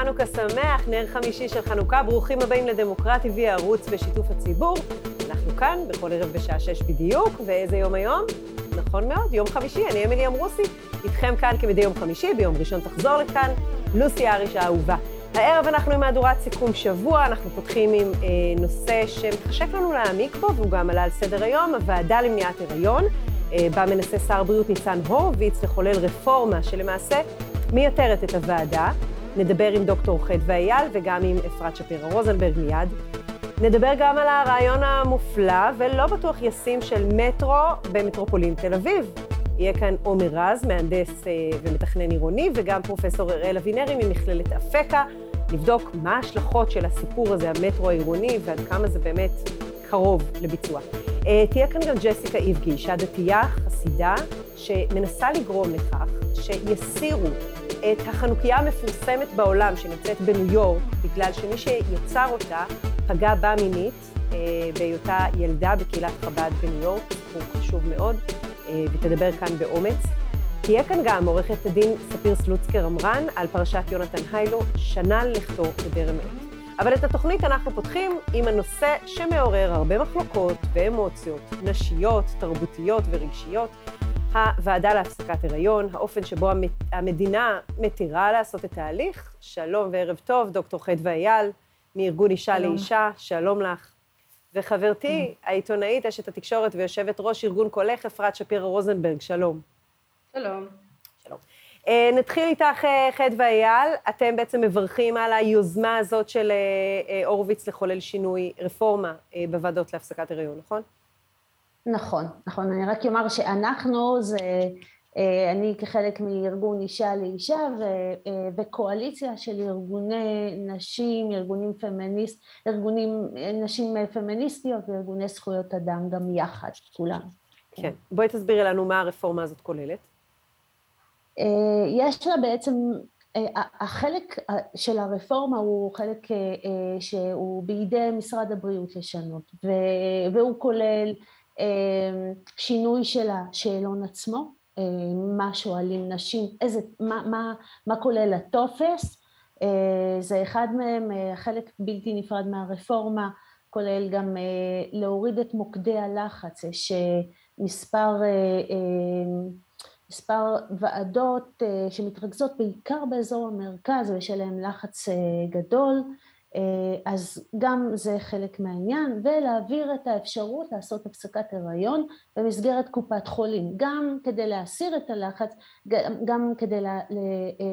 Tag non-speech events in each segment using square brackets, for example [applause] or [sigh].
חנוכה שמח, נר חמישי של חנוכה, ברוכים הבאים לדמוקרט TV, הערוץ בשיתוף הציבור. אנחנו כאן בכל ערב בשעה שש בדיוק, ואיזה יום היום? נכון מאוד, יום חמישי, אני אמילי אמרוסי, איתכם כאן כמדי יום חמישי, ביום ראשון תחזור לכאן, לוסי אריש האהובה. הערב אנחנו עם מהדורת סיכום שבוע, אנחנו פותחים עם אה, נושא שמתחשק לנו להעמיק בו, והוא גם עלה על סדר היום, הוועדה למניעת הריון, אה, בה מנסה שר הבריאות ניצן הורוביץ לחולל רפורמה שלמעשה מייתרת את הוועדה. נדבר עם דוקטור חדווה אייל וגם עם אפרת שפירא רוזנברג מיד. נדבר גם על הרעיון המופלא ולא בטוח ישים של מטרו במטרופולין תל אביב. יהיה כאן עומר רז, מהנדס אה, ומתכנן עירוני, וגם פרופסור אראל אבינרי ממכללת אפקה, לבדוק מה ההשלכות של הסיפור הזה, המטרו העירוני, ועד כמה זה באמת קרוב לביצוע. אה, תהיה כאן גם ג'סיקה איבגי, אישה דתייה, חסידה, שמנסה לגרום לכך שיסירו את החנוכיה המפורסמת בעולם שנמצאת בניו יורק, בגלל שמי שיצר אותה פגע בה מינית אה, בהיותה ילדה בקהילת חב"ד בניו יורק, סיפור חשוב מאוד, אה, ותדבר כאן באומץ. תהיה כאן גם עורכת הדין ספיר סלוצקר עמרן על פרשת יונתן היילו, שנה לכתו בדרם עת. אבל את התוכנית אנחנו פותחים עם הנושא שמעורר הרבה מחלוקות ואמוציות נשיות, תרבותיות ורגשיות. הוועדה להפסקת הריון, האופן שבו המדינה מתירה לעשות את ההליך. שלום וערב טוב, דוקטור חדווה אייל, מארגון אישה שלום. לאישה, שלום לך. וחברתי, העיתונאית, אשת התקשורת ויושבת ראש ארגון קולך, אפרת שפירא רוזנברג, שלום. שלום. שלום. אה, נתחיל איתך, אה, חדווה אייל. אתם בעצם מברכים על היוזמה הזאת של אה, הורוביץ לחולל שינוי, רפורמה בוועדות להפסקת הריון, נכון? נכון, נכון. אני רק אומר שאנחנו זה, אני כחלק מארגון אישה לאישה ו, וקואליציה של ארגוני נשים, ארגונים פמיניסט, ארגונים, נשים פמיניסטיות וארגוני זכויות אדם גם יחד, כולם. כן. בואי תסבירי לנו מה הרפורמה הזאת כוללת. אה, יש לה בעצם, אה, החלק של הרפורמה הוא חלק אה, שהוא בידי משרד הבריאות לשנות, והוא כולל שינוי של השאלון עצמו, מה שואלים נשים, איזה, מה, מה, מה כולל הטופס, זה אחד מהם, חלק בלתי נפרד מהרפורמה, כולל גם להוריד את מוקדי הלחץ, יש מספר ועדות אה, שמתרכזות בעיקר באזור המרכז ויש עליהן לחץ אה, גדול, אה, אז גם זה חלק מהעניין, ולהעביר את האפשרות לעשות הפסקת הריון במסגרת קופת חולים, גם כדי להסיר את הלחץ, גם כדי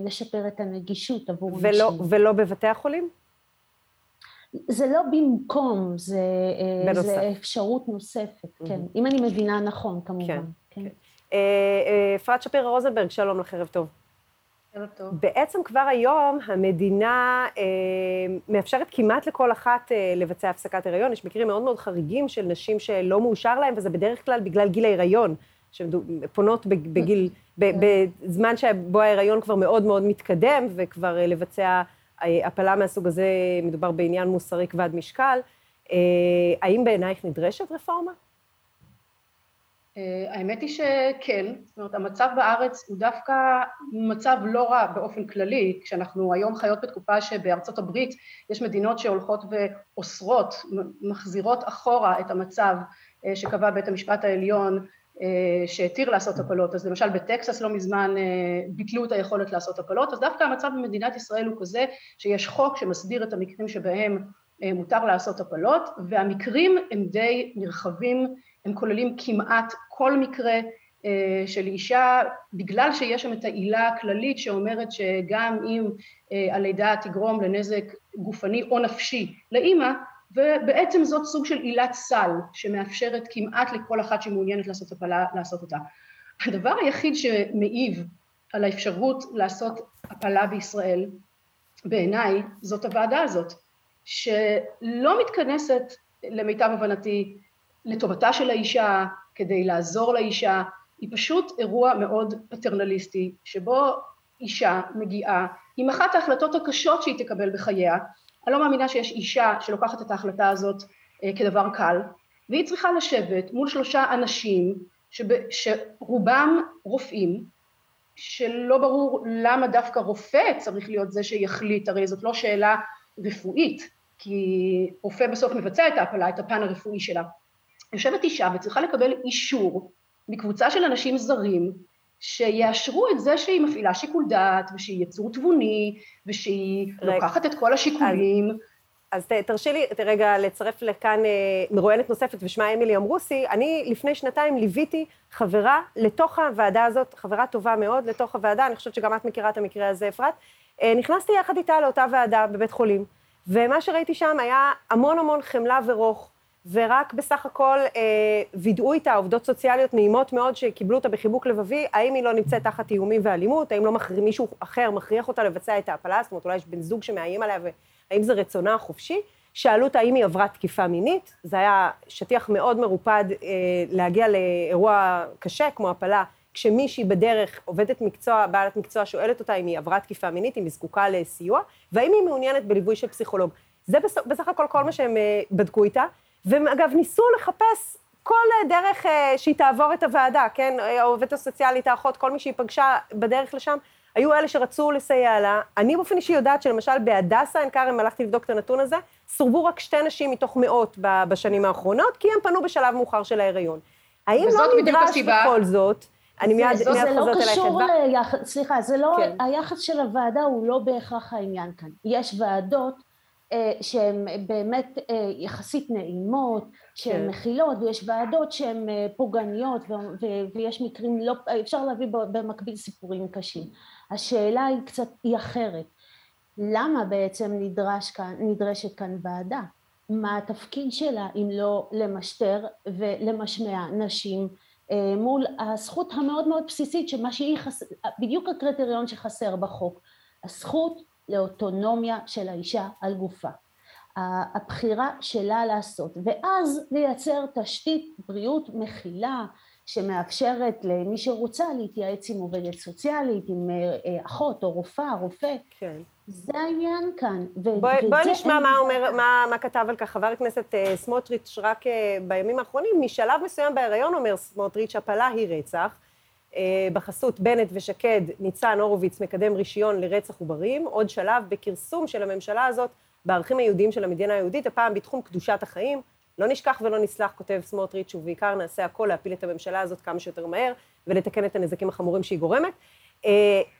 לשפר את הנגישות עבור ולא, נשים. ולא בבתי החולים? זה לא במקום, זה, זה אפשרות נוספת, mm-hmm. כן, אם אני מבינה נכון כמובן. כן, כן. כן. אה, אה, אפרת שפירא רוזנברג, שלום לך, ערב טוב. בעצם כבר היום המדינה אה, מאפשרת כמעט לכל אחת אה, לבצע הפסקת הריון. יש מקרים מאוד מאוד חריגים של נשים שלא מאושר להן, וזה בדרך כלל בגלל גיל ההיריון, שפונות בגיל, בזמן שבו ההיריון כבר מאוד מאוד מתקדם, וכבר אה, לבצע אה, הפלה מהסוג הזה, מדובר בעניין מוסרי כבד משקל. אה, האם בעינייך נדרשת רפורמה? אה, האמת היא שכן, זאת אומרת המצב בארץ הוא דווקא מצב לא רע באופן כללי, כשאנחנו היום חיות בתקופה שבארצות הברית יש מדינות שהולכות ואוסרות, מחזירות אחורה את המצב אה, שקבע בית המשפט העליון אה, שהתיר לעשות הפלות, אז למשל בטקסס לא מזמן ביטלו את היכולת לעשות הפלות, אז דווקא המצב במדינת ישראל הוא כזה שיש חוק שמסדיר את המקרים שבהם מותר לעשות הפלות והמקרים הם די נרחבים הם כוללים כמעט כל מקרה אה, של אישה, בגלל שיש שם את העילה הכללית שאומרת שגם אם אה, הלידה תגרום לנזק גופני או נפשי לאימא, ובעצם זאת סוג של עילת סל שמאפשרת כמעט לכל אחת שמעוניינת לעשות הפלה לעשות אותה. הדבר היחיד שמעיב על האפשרות לעשות הפלה בישראל בעיניי זאת הוועדה הזאת שלא מתכנסת למיטב הבנתי לטובתה של האישה, כדי לעזור לאישה, היא פשוט אירוע מאוד פטרנליסטי, שבו אישה מגיעה עם אחת ההחלטות הקשות שהיא תקבל בחייה, אני לא מאמינה שיש אישה שלוקחת את ההחלטה הזאת אה, כדבר קל, והיא צריכה לשבת מול שלושה אנשים שב, שרובם רופאים, שלא ברור למה דווקא רופא צריך להיות זה שיחליט, הרי זאת לא שאלה רפואית, כי רופא בסוף מבצע את ההפלה, את הפן הרפואי שלה. יושבת אישה וצריכה לקבל אישור מקבוצה של אנשים זרים שיאשרו את זה שהיא מפעילה שיקול דעת ושהיא יצור תבוני ושהיא רגע. לוקחת את כל השיקולים. אז... אז תרשי לי רגע לצרף לכאן אה, מרואיינת נוספת ושמה אמילי אמרוסי. אני לפני שנתיים ליוויתי חברה לתוך הוועדה הזאת, חברה טובה מאוד לתוך הוועדה, אני חושבת שגם את מכירה את המקרה הזה, אפרת. אה, נכנסתי יחד איתה לאותה ועדה בבית חולים, ומה שראיתי שם היה המון המון חמלה ורוך, ורק בסך הכל אה, וידאו איתה עובדות סוציאליות נעימות מאוד שקיבלו אותה בחיבוק לבבי, האם היא לא נמצאת תחת איומים ואלימות, האם לא מכר, מישהו אחר מכריח אותה לבצע את ההפלה, זאת אומרת אולי יש בן זוג שמאיים עליה והאם זה רצונה החופשי. שאלו אותה האם היא עברה תקיפה מינית, זה היה שטיח מאוד מרופד אה, להגיע לאירוע קשה כמו הפלה, כשמישהי בדרך, עובדת מקצוע, בעלת מקצוע, שואלת אותה אם היא עברה תקיפה מינית, אם היא זקוקה לסיוע, והאם היא מעוניינת בליווי של פסיכולוג. זה בסך הכל כל מה שהם אה, בדקו איתה. והם אגב ניסו לחפש כל דרך אה, שהיא תעבור את הוועדה, כן? העובדת הסוציאלית, האחות, כל מי שהיא פגשה בדרך לשם, היו אלה שרצו לסייע לה. אני באופן אישי יודעת שלמשל בהדסה עין כרם, הלכתי לבדוק את הנתון הזה, סורבו רק שתי נשים מתוך מאות בשנים האחרונות, כי הם פנו בשלב מאוחר של ההיריון. האם לא נדרש בכל זאת, אני מיד, חוזרת אליך. זה לא קשור ליחס, סליחה, זה לא, כן. היחס של הוועדה הוא לא בהכרח העניין כאן. יש ועדות אה, שהן באמת אה, יחסית נעימות, שהן כן. מכילות, ויש ועדות שהן אה, פוגעניות, ויש מקרים לא, אפשר להביא במקביל סיפורים קשים. השאלה היא קצת, היא אחרת. למה בעצם נדרש כאן, נדרשת כאן ועדה? מה התפקיד שלה אם לא למשטר ולמשמע נשים מול הזכות המאוד מאוד בסיסית שמה שהיא חסר, בדיוק הקריטריון שחסר בחוק, הזכות לאוטונומיה של האישה על גופה. הבחירה שלה לעשות, ואז לייצר תשתית בריאות מכילה שמאפשרת למי שרוצה להתייעץ עם עובדת סוציאלית, עם אה, אחות או רופאה, רופא. כן. זה העניין כאן. בואי בוא נשמע מה, אומר, מה, מה כתב על כך חבר הכנסת uh, סמוטריץ' רק uh, בימים האחרונים. משלב מסוים בהיריון, אומר סמוטריץ', הפלה היא רצח. אה, בחסות בנט ושקד, ניצן הורוביץ מקדם רישיון לרצח עוברים, עוד שלב בכרסום של הממשלה הזאת בערכים היהודיים של המדינה היהודית, הפעם בתחום קדושת החיים. לא נשכח ולא נסלח, כותב סמוטריץ', ובעיקר נעשה הכל להפיל את הממשלה הזאת כמה שיותר מהר ולתקן את הנזקים החמורים שהיא גורמת. אה,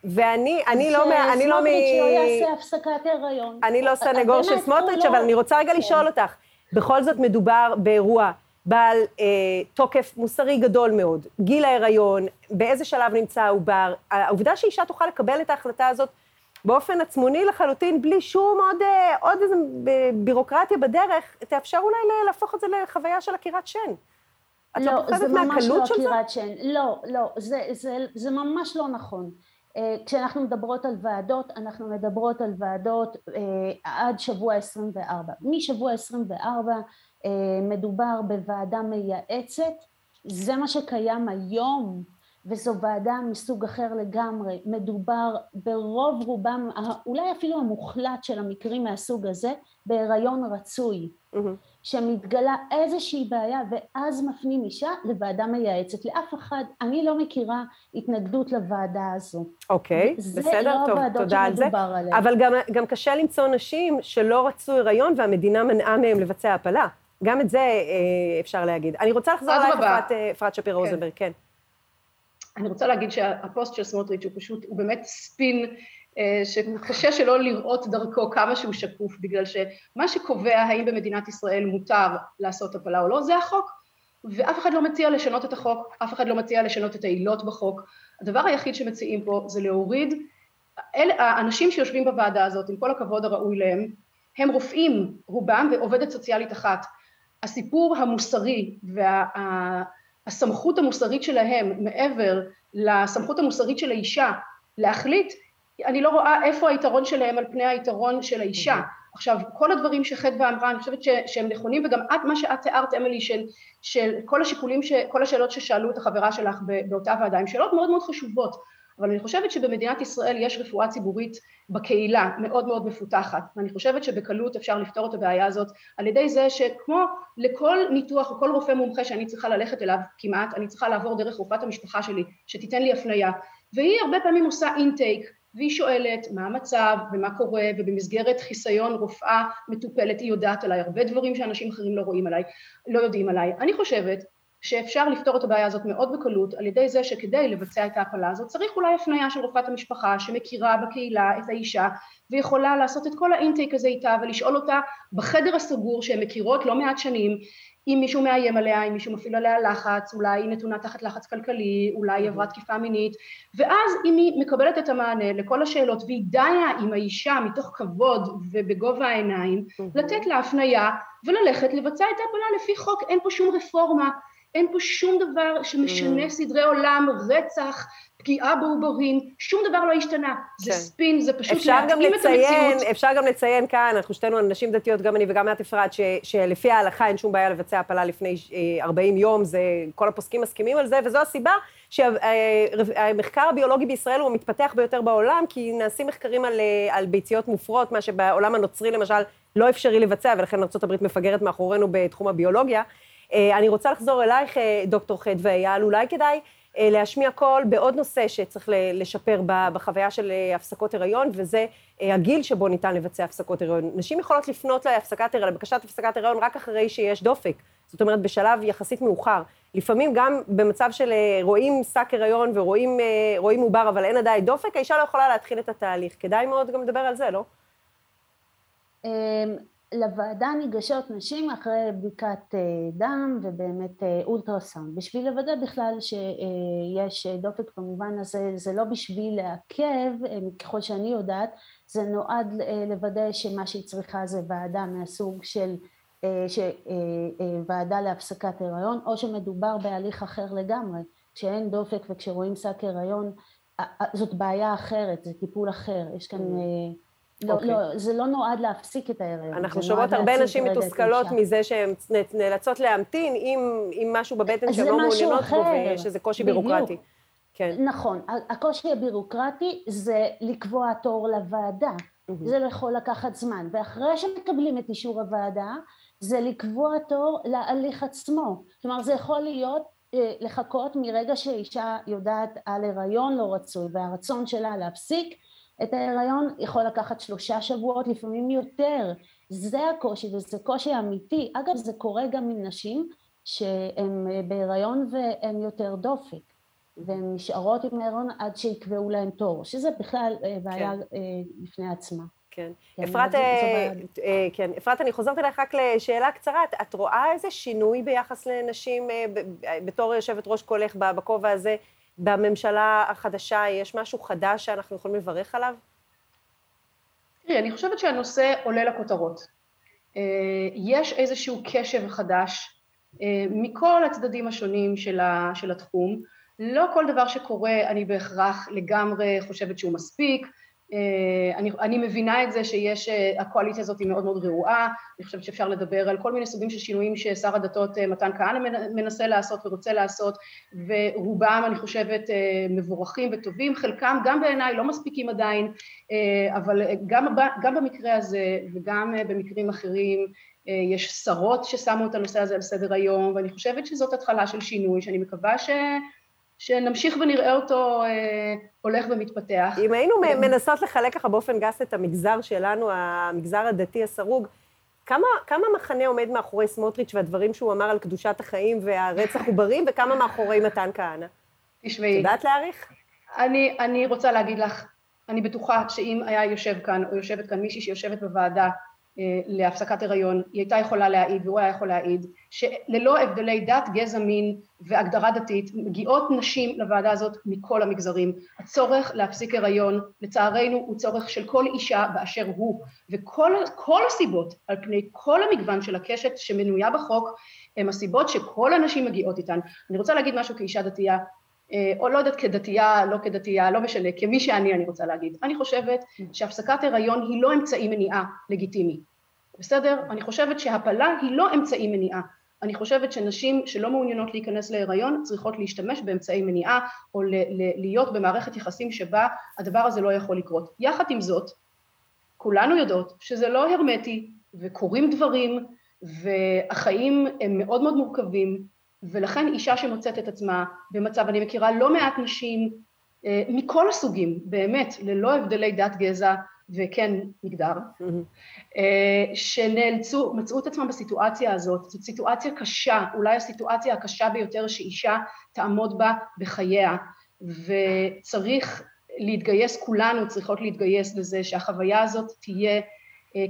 ואני, אני לא, אני לא מ... סמוטריץ' לא יעשה הפסקת הריון. אני לא סנגור של סמוטריץ', אבל אני רוצה רגע לשאול כן. אותך, בכל זאת מדובר באירוע בעל אה, תוקף מוסרי גדול מאוד, גיל ההיריון, באיזה שלב נמצא העובר, העובדה שאישה תוכל לקבל את ההחלטה הזאת באופן עצמוני לחלוטין, בלי שום עוד, אה, עוד איזה בירוקרטיה בדרך, תאפשר אולי להפוך את זה לחוויה של עקירת שן. את לא, לא זה ממש לא עקירת שן. לא, לא, זה, זה, זה ממש לא נכון. אה, כשאנחנו מדברות על ועדות, אנחנו מדברות על ועדות אה, עד שבוע 24. משבוע 24 אה, מדובר בוועדה מייעצת, זה מה שקיים היום וזו ועדה מסוג אחר לגמרי, מדובר ברוב רובם, אולי אפילו המוחלט של המקרים מהסוג הזה, בהיריון רצוי, mm-hmm. שמתגלה איזושהי בעיה ואז מפנים אישה לוועדה מייעצת. לאף אחד, אני לא מכירה התנגדות לוועדה הזו. אוקיי, okay, בסדר, לא טוב, תודה על זה. עליהם. אבל גם, גם קשה למצוא נשים שלא רצו הריון והמדינה מנעה מהם לבצע הפלה. גם את זה אה, אפשר להגיד. אני רוצה לחזור אלייך, אפרת, אה, אפרת שפירא כן. רוזנברג, כן. אני רוצה להגיד שהפוסט של סמוטריץ' הוא פשוט, הוא באמת ספין אה, שקשה שלא לראות דרכו כמה שהוא שקוף, בגלל שמה שקובע האם במדינת ישראל מותר לעשות הפלה או לא, זה החוק. ואף אחד לא מציע לשנות את החוק, אף אחד לא מציע לשנות את העילות בחוק. הדבר היחיד שמציעים פה זה להוריד, אלה, האנשים שיושבים בוועדה הזאת, עם כל הכבוד הראוי להם, הם רופאים, רובם, ועובדת סוציאלית אחת. הסיפור המוסרי והסמכות וה, המוסרית שלהם מעבר לסמכות המוסרית של האישה להחליט, אני לא רואה איפה היתרון שלהם על פני היתרון של האישה. עכשיו, כל הדברים שחדווה אמרה, אני חושבת ש, שהם נכונים, וגם את, מה שאת תיארת, אמילי, של, של כל השיקולים, ש, כל השאלות ששאלו את החברה שלך באותה ועדה, הן שאלות מאוד מאוד חשובות. אבל אני חושבת שבמדינת ישראל יש רפואה ציבורית בקהילה מאוד מאוד מפותחת, ואני חושבת שבקלות אפשר לפתור את הבעיה הזאת על ידי זה שכמו לכל ניתוח או כל רופא מומחה שאני צריכה ללכת אליו כמעט, אני צריכה לעבור דרך רופאת המשפחה שלי שתיתן לי הפניה, והיא הרבה פעמים עושה אינטייק, והיא שואלת מה המצב ומה קורה, ובמסגרת חיסיון רופאה מטופלת היא יודעת עליי הרבה דברים שאנשים אחרים לא רואים עליי, לא יודעים עליי. אני חושבת שאפשר לפתור את הבעיה הזאת מאוד בקלות על ידי זה שכדי לבצע את ההפלה הזאת צריך אולי הפניה של רופאת המשפחה שמכירה בקהילה את האישה ויכולה לעשות את כל האינטייק הזה איתה ולשאול אותה בחדר הסגור שהן מכירות לא מעט שנים אם מישהו מאיים עליה, אם מישהו מפעיל עליה לחץ, אולי היא נתונה תחת לחץ כלכלי, אולי היא עברה תקיפה מינית, ואז אם היא מקבלת את המענה לכל השאלות והיא דיה עם האישה מתוך כבוד ובגובה העיניים, לתת לה הפנייה וללכת לבצע את ההפלה לפי חוק, אין פה שום רפורמה, אין פה שום דבר שמשנה סדרי עולם, רצח, פגיעה בעוברים, שום דבר לא השתנה. זה כן. ספין, זה פשוט להתאים את המציאות. אפשר גם לציין כאן, אנחנו שתינו נשים דתיות, גם אני וגם את אפרת, שלפי ההלכה אין שום בעיה לבצע הפלה לפני 40 אה, יום, זה, כל הפוסקים מסכימים על זה, וזו הסיבה שהמחקר הביולוגי בישראל הוא המתפתח ביותר בעולם, כי נעשים מחקרים על, אה, על ביציות מופרות, מה שבעולם הנוצרי למשל לא אפשרי לבצע, ולכן ארה"ב מפגרת מאחורינו בתחום הביולוגיה. אה, אני רוצה לחזור אלייך, דוקטור חדווה אייל, אולי כדאי אה, להשמיע קול בעוד נושא שצריך לשפר בחוויה של אה, הפסקות הריון, וזה אה, הגיל שבו ניתן לבצע הפסקות הריון. נשים יכולות לפנות להפסקת הריון, לבקשת הפסקת הריון רק אחרי שיש דופק. זאת אומרת, בשלב יחסית מאוחר. לפעמים גם במצב של רואים שק הריון ורואים עובר, אבל אין עדיין דופק, האישה לא יכולה להתחיל את התהליך. כדאי מאוד גם לדבר על זה, לא? לוועדה ניגשות נשים אחרי בדיקת אה, דם ובאמת אה, אולטרסאונד. בשביל לוודא בכלל שיש דופק במובן הזה זה לא בשביל לעכב אה, ככל שאני יודעת זה נועד לוודא שמה שהיא צריכה זה ועדה מהסוג של ועדה להפסקת הריון או שמדובר בהליך אחר לגמרי. כשאין דופק וכשרואים שק הריון זאת בעיה אחרת זה טיפול אחר. יש כאן mm. לא, okay. לא, זה לא נועד להפסיק את ההיריון. אנחנו שומעות הרבה נשים מתוסכלות מזה שהן נאלצות להמתין עם, עם משהו בבטן שהן לא מעוניינות בו, ויש איזה קושי בדיוק. בירוקרטי. כן. נכון, הקושי הבירוקרטי זה לקבוע תור לוועדה, mm-hmm. זה יכול לקחת זמן, ואחרי שמקבלים את אישור הוועדה, זה לקבוע תור להליך עצמו. כלומר, זה יכול להיות אה, לחכות מרגע שאישה יודעת על הריון לא רצוי, והרצון שלה להפסיק, את ההיריון יכול לקחת שלושה שבועות, לפעמים יותר. זה הקושי, וזה קושי אמיתי. אגב, זה קורה גם עם נשים שהן בהיריון והן יותר דופק, והן נשארות עם ההיריון עד שיקבעו להן תור, שזה בכלל אה, בעיה כן. אה, בפני עצמה. כן. כן אפרת, אה, כן, אפרת, אני חוזרת אליך רק לשאלה קצרה. את רואה איזה שינוי ביחס לנשים בתור יושבת ראש קולך בכובע הזה? בממשלה החדשה יש משהו חדש שאנחנו יכולים לברך עליו? תראי, אני חושבת שהנושא עולה לכותרות. אה, יש איזשהו קשב חדש אה, מכל הצדדים השונים של התחום. לא כל דבר שקורה אני בהכרח לגמרי חושבת שהוא מספיק, אני, אני מבינה את זה שיש, אה, הקואליציה הזאת היא מאוד מאוד רעועה, אני חושבת שאפשר לדבר על כל מיני סוגים של שינויים ששר הדתות אה, מתן כהנא מנסה לעשות ורוצה לעשות, ורובם אני חושבת מבורכים וטובים, חלקם גם בעיניי לא מספיקים עדיין, אבל גם, גם במקרה הזה וגם במקרים אחרים יש שרות ששמו את הנושא הזה על סדר היום, ואני חושבת שזאת התחלה של שינוי, שאני מקווה ש... שנמשיך ונראה אותו אה, הולך ומתפתח. אם היינו מנסות לחלק ככה באופן גס את המגזר שלנו, המגזר הדתי הסרוג, כמה, כמה מחנה עומד מאחורי סמוטריץ' והדברים שהוא אמר על קדושת החיים והרצח עוברים, וכמה מאחורי מתן כהנא? תשמעי. את יודעת להעריך? אני, אני רוצה להגיד לך, אני בטוחה שאם היה יושב כאן, או יושבת כאן מישהי שיושבת בוועדה להפסקת הריון, היא הייתה יכולה להעיד והוא היה יכול להעיד שללא הבדלי דת, גזע, מין והגדרה דתית מגיעות נשים לוועדה הזאת מכל המגזרים. הצורך להפסיק הריון לצערנו הוא צורך של כל אישה באשר הוא וכל הסיבות על פני כל המגוון של הקשת שמנויה בחוק הם הסיבות שכל הנשים מגיעות איתן. אני רוצה להגיד משהו כאישה דתייה אה, או לא יודעת כדתייה, לא כדתייה, לא משנה, כמי שאני אני רוצה להגיד. אני חושבת שהפסקת הריון היא לא אמצעי מניעה לגיטימי, בסדר? אני חושבת שהפלה היא לא אמצעי מניעה. אני חושבת שנשים שלא מעוניינות להיכנס להיריון צריכות להשתמש באמצעי מניעה או להיות במערכת יחסים שבה הדבר הזה לא יכול לקרות. יחד עם זאת, כולנו יודעות שזה לא הרמטי וקורים דברים והחיים הם מאוד מאוד מורכבים ולכן אישה שמוצאת את עצמה במצב, אני מכירה לא מעט נשים מכל הסוגים, באמת, ללא הבדלי דת, גזע וכן מגדר, שנאלצו, מצאו את עצמם בסיטואציה הזאת, זאת סיטואציה קשה, אולי הסיטואציה הקשה ביותר שאישה תעמוד בה בחייה, וצריך להתגייס, כולנו צריכות להתגייס לזה שהחוויה הזאת תהיה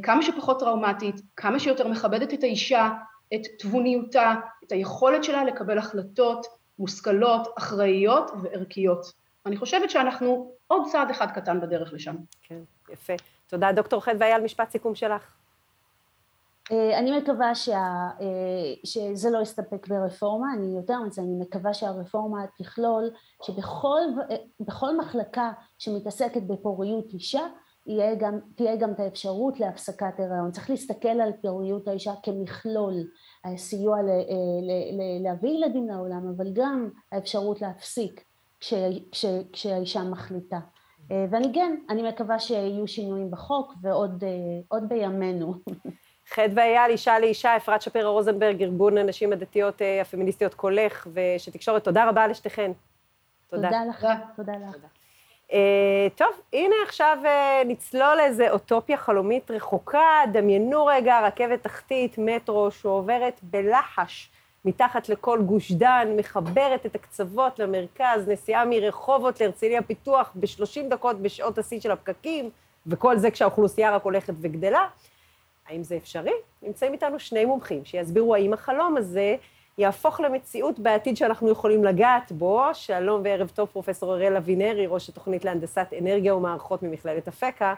כמה שפחות טראומטית, כמה שיותר מכבדת את האישה, את תבוניותה, את היכולת שלה לקבל החלטות מושכלות, אחראיות וערכיות. אני חושבת שאנחנו עוד צעד אחד קטן בדרך לשם. כן, יפה. תודה, דוקטור חדווה אייל, משפט סיכום שלך. אה, אני מקווה שה, אה, שזה לא יסתפק ברפורמה, אני יותר מזה, אני מקווה שהרפורמה תכלול שבכל אה, מחלקה שמתעסקת בפוריות אישה, גם, תהיה גם את האפשרות להפסקת הריון. צריך להסתכל על פוריות האישה כמכלול, הסיוע ל, ל, ל, להביא ילדים לעולם, אבל גם האפשרות להפסיק כש, כש, כשהאישה מחליטה. ואני כן, אני מקווה שיהיו שינויים בחוק ועוד בימינו. [laughs] חדווה אייל, אישה לאישה, אפרת שפירא רוזנברג, ארגון הנשים הדתיות אה, הפמיניסטיות קולך ושתקשורת, תודה רבה לשתיכן. תודה. תודה לך, תודה לך. Uh, טוב, הנה עכשיו uh, נצלול לאיזה אוטופיה חלומית רחוקה, דמיינו רגע רכבת תחתית, מטרו, שעוברת בלחש מתחת לכל גוש דן, מחברת את הקצוות למרכז, נסיעה מרחובות להרצליה פיתוח ב-30 דקות בשעות השיא של הפקקים, וכל זה כשהאוכלוסייה רק הולכת וגדלה. האם זה אפשרי? נמצאים איתנו שני מומחים שיסבירו האם החלום הזה יהפוך למציאות בעתיד שאנחנו יכולים לגעת בו. שלום וערב טוב, פרופ' אראל אבינרי, ראש התוכנית להנדסת אנרגיה ומערכות ממכללת אפקה.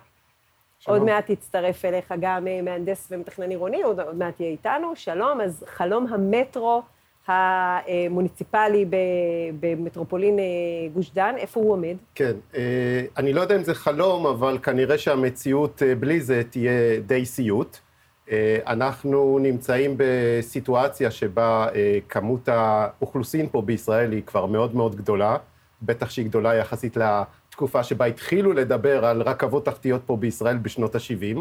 שלום. עוד מעט יצטרף אליך גם אה, מהנדס ומתכנן עירוני, עוד, עוד מעט יהיה איתנו. שלום, אז חלום המטרו המוניציפלי במטרופולין אה, גוש דן, איפה הוא עומד? כן, אה, אני לא יודע אם זה חלום, אבל כנראה שהמציאות בלי זה תהיה די סיוט. אנחנו נמצאים בסיטואציה שבה כמות האוכלוסין פה בישראל היא כבר מאוד מאוד גדולה, בטח שהיא גדולה יחסית לתקופה שבה התחילו לדבר על רכבות תחתיות פה בישראל בשנות ה-70.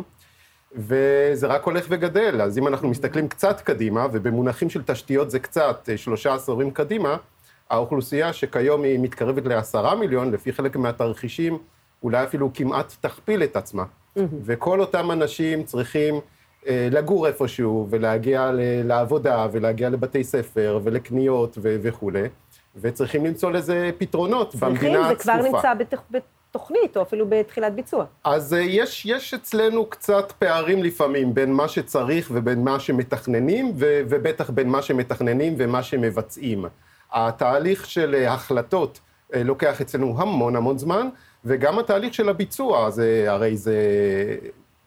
וזה רק הולך וגדל. אז אם אנחנו מסתכלים קצת קדימה, ובמונחים של תשתיות זה קצת, אה, שלושה עשורים קדימה, האוכלוסייה שכיום היא מתקרבת לעשרה מיליון, לפי חלק מהתרחישים, אולי אפילו כמעט תכפיל את עצמה. Mm-hmm. וכל אותם אנשים צריכים אה, לגור איפשהו, ולהגיע לעבודה, ולהגיע לבתי ספר, ולקניות ו- וכולי, וצריכים למצוא לזה פתרונות צריכים, במדינה הצפופה. צריכים, זה כבר נמצא בתוך... תוכנית, או אפילו בתחילת ביצוע. אז אה, יש, יש אצלנו קצת פערים לפעמים בין מה שצריך ובין מה שמתכננים, ו, ובטח בין מה שמתכננים ומה שמבצעים. התהליך של אה, החלטות אה, לוקח אצלנו המון המון זמן, וגם התהליך של הביצוע, זה, הרי זה,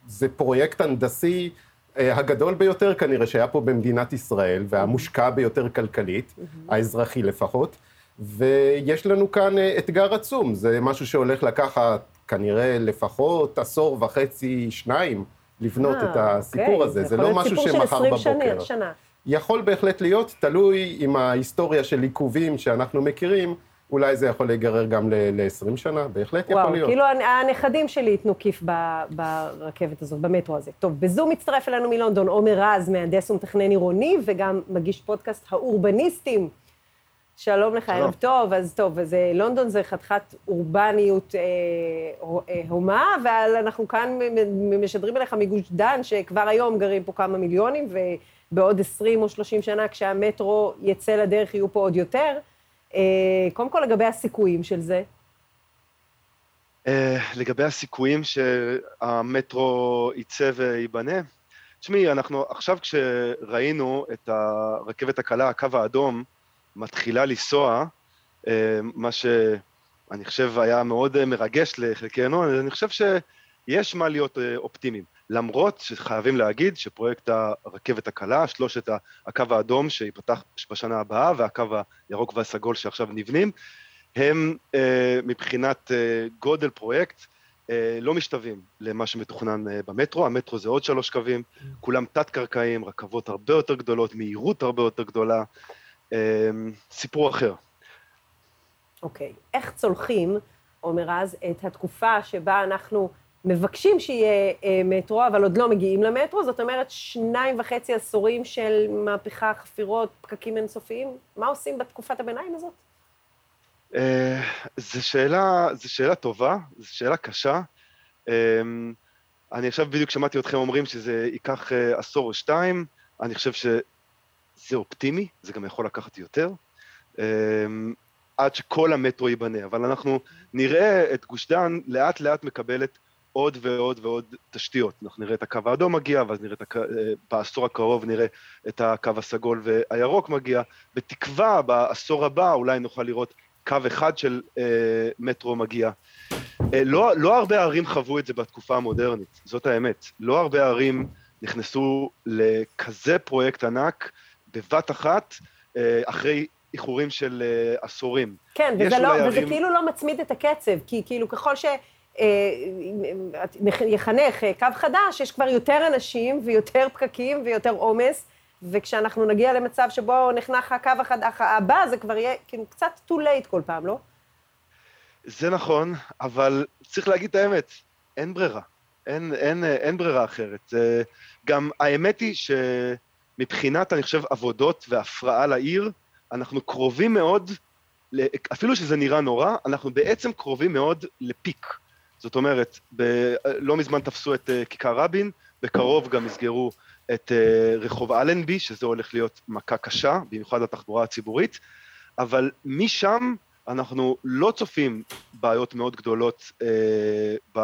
זה פרויקט הנדסי הגדול ביותר כנראה שהיה פה במדינת ישראל, והמושקע ביותר כלכלית. האזרחי לפחות. ויש לנו כאן אה, אתגר עצום, זה משהו שהולך לקחת כנראה לפחות עשור וחצי, שניים, לבנות 아, את אה, הסיפור אוקיי. הזה, זה לא משהו שמחר בבוקר. שנה. יכול בהחלט להיות, תלוי עם ההיסטוריה של עיכובים שאנחנו מכירים, אולי זה יכול להיגרר גם ל-20 שנה, בהחלט וואו, יכול להיות. כאילו הנכדים שלי ייתנו כיף ברכבת הזאת, במטרו הזה. טוב, בזום מצטרף אלינו מלונדון עומר רז, מהנדס ומתכנן עירוני, וגם מגיש פודקאסט האורבניסטים. שלום לך, ערב טוב. אז טוב, אז אה, לונדון זה חתיכת אורבניות אה, אה, הומה, אבל אנחנו כאן משדרים אליך מגוש דן, שכבר היום גרים פה כמה מיליונים, ובעוד 20 או 30 שנה, כשהמטרו יצא לדרך, יהיו פה עוד יותר. אה, קודם כל, לגבי הסיכויים של זה. אה, לגבי הסיכויים שהמטרו יצא וייבנה, תשמעי, אנחנו עכשיו כשראינו את הרכבת הקלה, הקו האדום, מתחילה לנסוע, אה, מה שאני חושב היה מאוד מרגש לחלקנו, אני חושב שיש מה להיות אופטימיים. למרות שחייבים להגיד שפרויקט הרכבת הקלה, שלושת הקו האדום שיפתח בשנה הבאה והקו הירוק והסגול שעכשיו נבנים, הם אה, מבחינת גודל פרויקט לא משתווים למה שמתוכנן במטרו, המטרו זה עוד שלוש קווים, כולם תת-קרקעיים, רכבות הרבה יותר גדולות, מהירות הרבה יותר גדולה, אמ, סיפור אחר. אוקיי. Okay. איך צולחים, עומר אז, את התקופה שבה אנחנו מבקשים שיהיה אה, מטרו, אבל עוד לא מגיעים למטרו? זאת אומרת, שניים וחצי עשורים של מהפכה, חפירות, פקקים אינסופיים? מה עושים בתקופת הביניים הזאת? זו שאלה, זו שאלה טובה, זו שאלה קשה. אני עכשיו בדיוק שמעתי אתכם אומרים שזה ייקח עשור או שתיים, אני חושב שזה אופטימי, זה גם יכול לקחת יותר. עד שכל המטרו ייבנה, אבל אנחנו נראה את גוש דן לאט לאט מקבלת עוד ועוד ועוד תשתיות. אנחנו נראה את הקו האדום מגיע, ואז נראה את הקו, אה, בעשור הקרוב נראה את הקו הסגול והירוק מגיע. בתקווה, בעשור הבא אולי נוכל לראות קו אחד של אה, מטרו מגיע. אה, לא, לא הרבה ערים חוו את זה בתקופה המודרנית, זאת האמת. לא הרבה ערים נכנסו לכזה פרויקט ענק בבת אחת, אה, אחרי איחורים של uh, עשורים. כן, וזה, לא, וזה ערים... כאילו לא מצמיד את הקצב, כי כאילו ככל ש... אה, יחנך אה, קו חדש, יש כבר יותר אנשים ויותר פקקים ויותר עומס, וכשאנחנו נגיע למצב שבו נחנך הקו הבא, זה כבר יהיה כאילו קצת too late כל פעם, לא? זה נכון, אבל צריך להגיד את האמת, אין ברירה. אין, אין, אין ברירה אחרת. גם האמת היא שמבחינת, אני חושב, עבודות והפרעה לעיר, אנחנו קרובים מאוד, אפילו שזה נראה נורא, אנחנו בעצם קרובים מאוד לפיק. זאת אומרת, ב, לא מזמן תפסו את uh, כיכר רבין, בקרוב גם יסגרו את uh, רחוב אלנבי, שזה הולך להיות מכה קשה, במיוחד לתחבורה הציבורית, אבל משם אנחנו לא צופים בעיות מאוד גדולות, uh,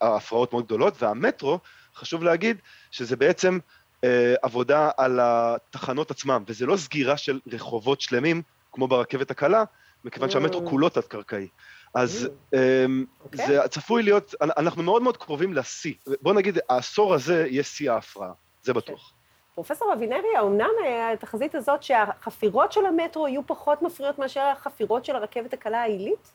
הפרעות מאוד גדולות, והמטרו, חשוב להגיד שזה בעצם uh, עבודה על התחנות עצמם, וזה לא סגירה של רחובות שלמים, כמו ברכבת הקלה, מכיוון שהמטרו. כולו תת-קרקעי. אז mm. אמ, אוקיי. זה צפוי להיות, אנחנו מאוד מאוד קרובים לשיא. בוא נגיד, העשור הזה יהיה שיא ההפרעה, זה אוקיי. בטוח. פרופסור אבינרי, האומנם התחזית הזאת שהחפירות של המטרו יהיו פחות מפריעות מאשר החפירות של הרכבת הקלה העילית?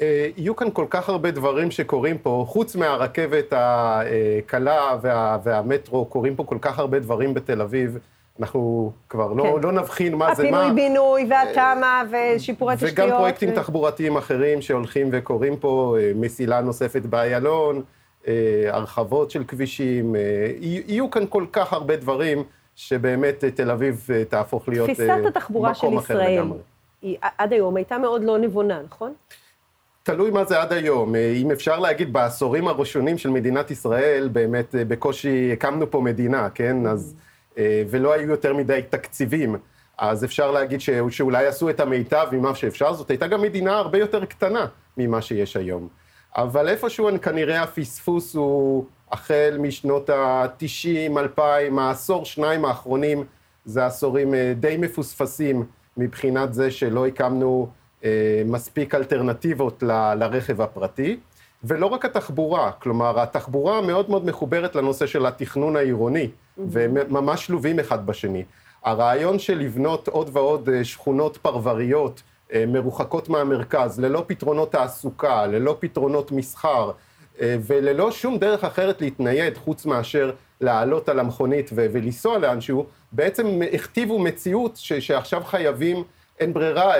אה, יהיו כאן כל כך הרבה דברים שקורים פה, חוץ מהרכבת הקלה וה, והמטרו, קורים פה כל כך הרבה דברים בתל אביב. אנחנו כבר לא, כן. לא נבחין מה זה מה. הפינוי-בינוי והתמ"א ושיפורי תשתיות. וגם פרויקטים ו... תחבורתיים אחרים שהולכים וקורים פה, אה, מסילה נוספת באיילון, אה, הרחבות של כבישים, אה, יהיו כאן כל כך הרבה דברים שבאמת תל אביב תהפוך להיות מקום אחר לגמרי. תפיסת התחבורה של ישראל, היא עד היום הייתה מאוד לא נבונה, נכון? תלוי מה זה עד היום. אם אפשר להגיד, בעשורים הראשונים של מדינת ישראל, באמת בקושי הקמנו פה מדינה, כן? אז... אה, ולא היו יותר מדי תקציבים, אז אפשר להגיד ש... שאולי עשו את המיטב ממה שאפשר, זאת הייתה גם מדינה הרבה יותר קטנה ממה שיש היום. אבל איפשהו כנראה הפספוס הוא החל משנות ה-90, 2000, העשור, שניים האחרונים, זה עשורים אה, די מפוספסים מבחינת זה שלא הקמנו אה, מספיק אלטרנטיבות ל- לרכב הפרטי. ולא רק התחבורה, כלומר, התחבורה מאוד מאוד מחוברת לנושא של התכנון העירוני, mm-hmm. וממש שלובים אחד בשני. הרעיון של לבנות עוד ועוד אה, שכונות פרבריות אה, מרוחקות מהמרכז, ללא פתרונות תעסוקה, ללא פתרונות מסחר, אה, וללא שום דרך אחרת להתנייד חוץ מאשר לעלות על המכונית ולנסוע לאנשהו, בעצם הכתיבו מציאות ש- שעכשיו חייבים, אין ברירה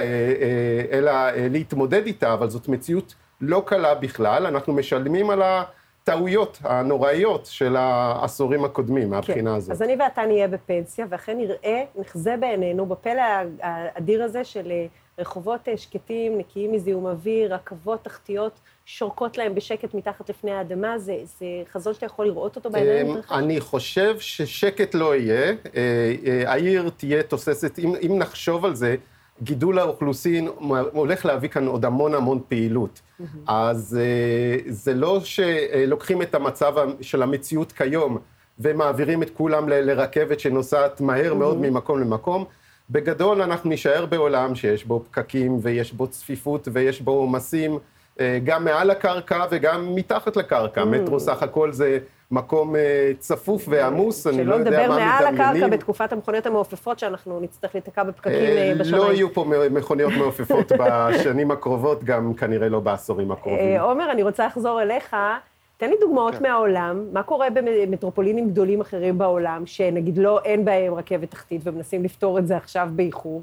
אלא להתמודד איתה, אבל זאת מציאות לא קלה בכלל, אנחנו משלמים על הטעויות הנוראיות של העשורים הקודמים מהבחינה כן. הזאת. אז אני ואתה נהיה בפנסיה, ואכן נראה, נחזה בעינינו בפלא האדיר הזה של אה, רחובות אה, שקטים, נקיים מזיהום אוויר, רכבות תחתיות. שורקות להם בשקט מתחת לפני האדמה, זה, זה חזון שאתה יכול לראות אותו בעיניים? אמ, אני חושב ששקט לא יהיה. אה, העיר תהיה תוססת, אם, אם נחשוב על זה, גידול האוכלוסין הולך להביא כאן עוד המון המון פעילות. Mm-hmm. אז אה, זה לא שלוקחים את המצב של המציאות כיום ומעבירים את כולם לרכבת שנוסעת מהר mm-hmm. מאוד ממקום למקום. בגדול אנחנו נישאר בעולם שיש בו פקקים ויש בו צפיפות ויש בו עומסים גם מעל הקרקע וגם מתחת לקרקע. Mm. מטרו סך הכל זה מקום אה, צפוף ועמוס, אני לא יודע מה מדמיינים. שלא נדבר מעל הקרקע בתקופת המכוניות המעופפות, שאנחנו נצטרך להיתקע בפקקים אה, בשמיים. לא יהיו פה מכוניות מעופפות [laughs] בשנים הקרובות, גם כנראה לא בעשורים הקרובים. עומר, אני רוצה לחזור אליך. תן לי דוגמאות כן. מהעולם, מה קורה במטרופולינים גדולים אחרים בעולם, שנגיד לא, אין בהם רכבת תחתית ומנסים לפתור את זה עכשיו באיחור?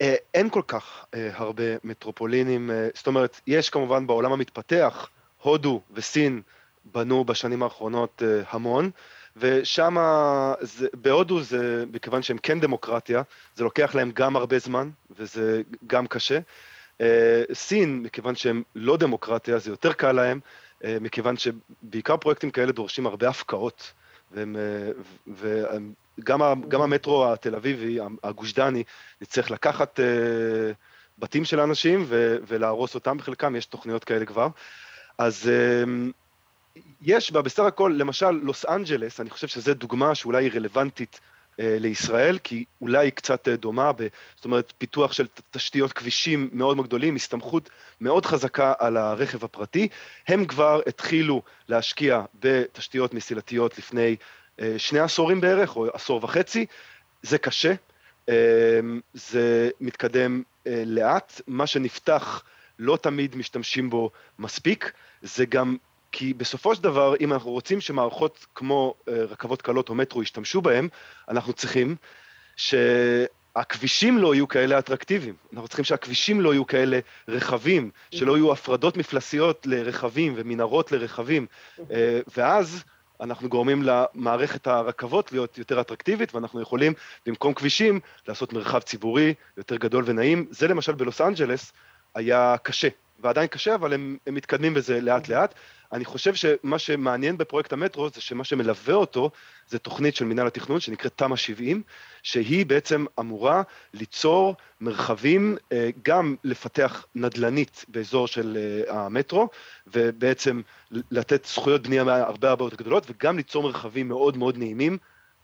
אין כל כך הרבה מטרופולינים, זאת אומרת, יש כמובן בעולם המתפתח, הודו וסין בנו בשנים האחרונות אה, המון, ושם, בהודו זה, מכיוון שהם כן דמוקרטיה, זה לוקח להם גם הרבה זמן, וזה גם קשה. סין, מכיוון שהם לא דמוקרטיה, זה יותר קל להם, מכיוון שבעיקר פרויקטים כאלה דורשים הרבה הפקעות. והם, וגם גם המטרו התל אביבי, הגוש דני, נצטרך לקחת בתים של אנשים ולהרוס אותם בחלקם, יש תוכניות כאלה כבר. אז יש בה בסך הכל, למשל, לוס אנג'לס, אני חושב שזו דוגמה שאולי היא רלוונטית אה, לישראל, כי אולי היא קצת אה, דומה, ב, זאת אומרת, פיתוח של תשתיות כבישים מאוד מאוד גדולים, הסתמכות מאוד חזקה על הרכב הפרטי. הם כבר התחילו להשקיע בתשתיות מסילתיות לפני שני עשורים בערך, או עשור וחצי. זה קשה, אה, זה מתקדם אה, לאט, מה שנפתח לא תמיד משתמשים בו מספיק, זה גם כי בסופו של דבר, אם אנחנו רוצים שמערכות כמו רכבות קלות או מטרו ישתמשו בהם, אנחנו צריכים שהכבישים לא יהיו כאלה אטרקטיביים. אנחנו צריכים שהכבישים לא יהיו כאלה רחבים, שלא יהיו הפרדות מפלסיות לרכבים ומנהרות לרכבים. Uh, ואז אנחנו גורמים למערכת הרכבות להיות יותר אטרקטיבית, ואנחנו יכולים, במקום כבישים, לעשות מרחב ציבורי יותר גדול ונעים. זה למשל בלוס אנג'לס היה קשה, ועדיין קשה, אבל הם, הם מתקדמים בזה לאט-לאט. אני חושב שמה שמעניין בפרויקט המטרו זה שמה שמלווה אותו זה תוכנית של מינהל התכנון שנקראת תמ"א 70, שהיא בעצם אמורה ליצור מרחבים, אה, גם לפתח נדל"נית באזור של אה, המטרו, ובעצם לתת זכויות בנייה הרבה הרבה יותר גדולות, וגם ליצור מרחבים מאוד מאוד נעימים.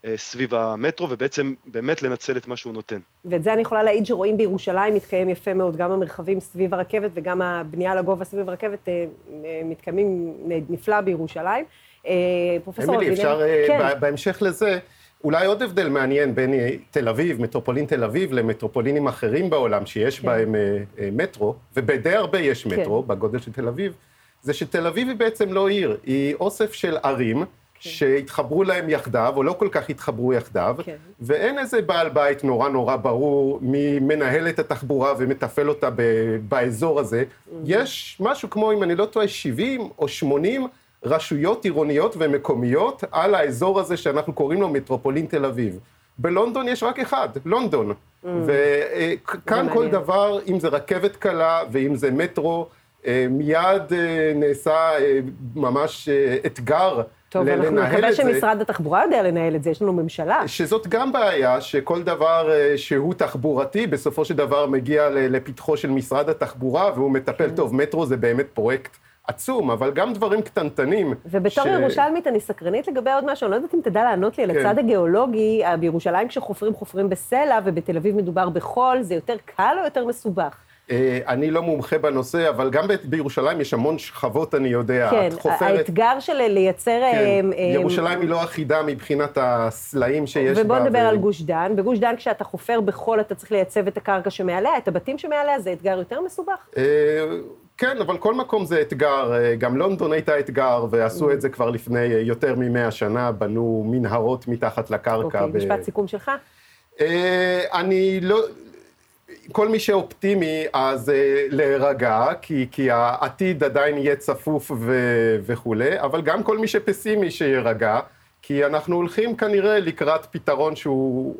אה, סביב המטרו, ובעצם באמת לנצל את מה שהוא נותן. ואת זה אני יכולה להעיד שרואים בירושלים מתקיים יפה מאוד, גם המרחבים סביב הרכבת וגם הבנייה לגובה סביב הרכבת אה, אה, מתקיימים נפלא בירושלים. פרופסור אביני... אמילי, אפשר כן. בהמשך לזה, אולי עוד הבדל מעניין בין תל אביב, מטרופולין תל אביב, למטרופולינים אחרים בעולם שיש כן. בהם מטרו, ובדי הרבה יש כן. מטרו, כן. בגודל של תל אביב, זה שתל אביב היא בעצם לא עיר, היא אוסף של ערים. כן. שהתחברו להם יחדיו, או לא כל כך התחברו יחדיו, כן. ואין איזה בעל בית נורא נורא ברור מי מנהל את התחבורה ומתפעל אותה ב- באזור הזה. Mm-hmm. יש משהו כמו, אם אני לא טועה, 70 או 80 רשויות עירוניות ומקומיות על האזור הזה שאנחנו קוראים לו מטרופולין תל אביב. בלונדון יש רק אחד, לונדון. Mm. וכאן כל דבר, אם זה רכבת קלה ואם זה מטרו, אה, מיד אה, נעשה ממש אתגר טוב, אנחנו נקווה שמשרד התחבורה יודע לנהל את זה, יש לנו ממשלה. שזאת גם בעיה, שכל דבר אה, שהוא תחבורתי, בסופו של דבר מגיע לפתחו של משרד התחבורה, והוא מטפל כן. טוב. מטרו זה באמת פרויקט עצום, אבל גם דברים קטנטנים. ובתור ש... ירושלמית אני סקרנית לגבי עוד משהו, אני לא יודעת אם תדע לענות לי על כן. הצד הגיאולוגי, בירושלים כשחופרים, חופרים בסלע, ובתל אביב מדובר בחול, זה יותר קל או יותר מסובך? אה, אני לא מומחה בנושא, אבל גם בירושלים יש המון שכבות, אני יודע. כן, חופרת... האתגר של לייצר... כן, אה, ירושלים היא לא אחידה מבחינת הסלעים שיש ובוא בה. ובוא נדבר ו... על גוש דן. בגוש דן, כשאתה חופר בחול, אתה צריך לייצב את הקרקע שמעליה, את הבתים שמעליה, זה אתגר יותר מסובך? אה, כן, אבל כל מקום זה אתגר. גם לונדון הייתה אתגר, ועשו את זה כבר לפני יותר ממאה שנה, בנו מנהרות מתחת לקרקע. אוקיי, ב... משפט סיכום שלך. אני לא... כל מי שאופטימי, אז uh, להירגע, כי, כי העתיד עדיין יהיה צפוף ו, וכולי, אבל גם כל מי שפסימי שיירגע, כי אנחנו הולכים כנראה לקראת פתרון שהוא...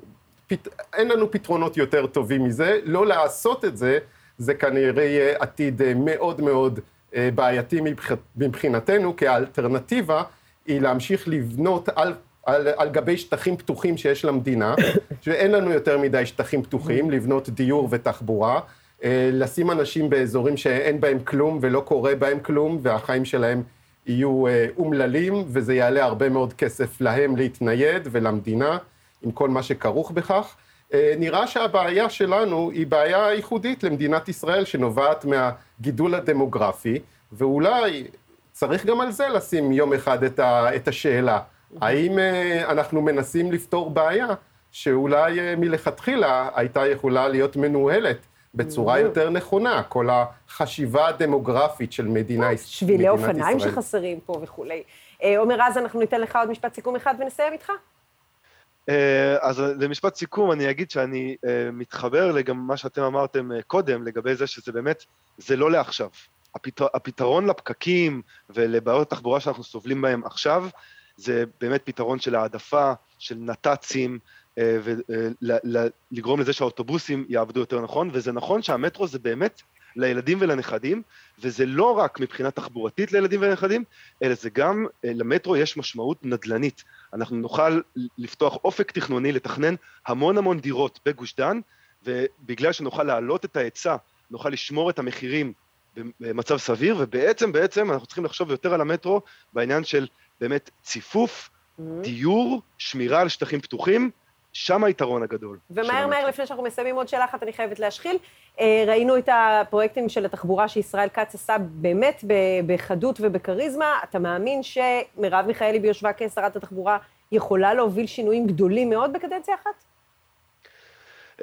פת... אין לנו פתרונות יותר טובים מזה. לא לעשות את זה, זה כנראה יהיה עתיד uh, מאוד מאוד uh, בעייתי מבח... מבחינתנו, כי האלטרנטיבה היא להמשיך לבנות על על, על גבי שטחים פתוחים שיש למדינה, [coughs] שאין לנו יותר מדי שטחים פתוחים, לבנות דיור ותחבורה, אה, לשים אנשים באזורים שאין בהם כלום ולא קורה בהם כלום, והחיים שלהם יהיו אה, אומללים, וזה יעלה הרבה מאוד כסף להם להתנייד ולמדינה, עם כל מה שכרוך בכך. אה, נראה שהבעיה שלנו היא בעיה ייחודית למדינת ישראל, שנובעת מהגידול הדמוגרפי, ואולי צריך גם על זה לשים יום אחד את השאלה. האם אה, אנחנו מנסים לפתור בעיה שאולי אה, מלכתחילה הייתה יכולה להיות מנוהלת בצורה יותר נכונה, כל החשיבה הדמוגרפית של מדינה, מדינת ישראל. שבילי אופניים שחסרים פה וכולי. אה, עומר רז, אנחנו ניתן לך עוד משפט סיכום אחד ונסיים איתך. אז למשפט סיכום אני אגיד שאני מתחבר לגם מה שאתם אמרתם קודם, לגבי זה שזה באמת, זה לא לעכשיו. הפתרון לפקקים ולבעיות התחבורה שאנחנו סובלים בהם עכשיו, זה באמת פתרון של העדפה, של נת"צים, ולגרום לזה שהאוטובוסים יעבדו יותר נכון, וזה נכון שהמטרו זה באמת לילדים ולנכדים, וזה לא רק מבחינה תחבורתית לילדים ולנכדים, אלא זה גם, אה, למטרו יש משמעות נדל"נית. אנחנו נוכל לפתוח אופק תכנוני, לתכנן המון המון דירות בגוש דן, ובגלל שנוכל להעלות את ההיצע, נוכל לשמור את המחירים במצב סביר, ובעצם, בעצם אנחנו צריכים לחשוב יותר על המטרו בעניין של באמת ציפוף, mm-hmm. דיור, שמירה על שטחים פתוחים, שם היתרון הגדול. ומהר מהר, לפני שאנחנו מסיימים עוד שאלה אחת, אני חייבת להשחיל. אה, ראינו את הפרויקטים של התחבורה שישראל כץ עשה באמת בחדות ובכריזמה. אתה מאמין שמרב מיכאלי ביושבה כשרת התחבורה יכולה להוביל שינויים גדולים מאוד בקדנציה אחת?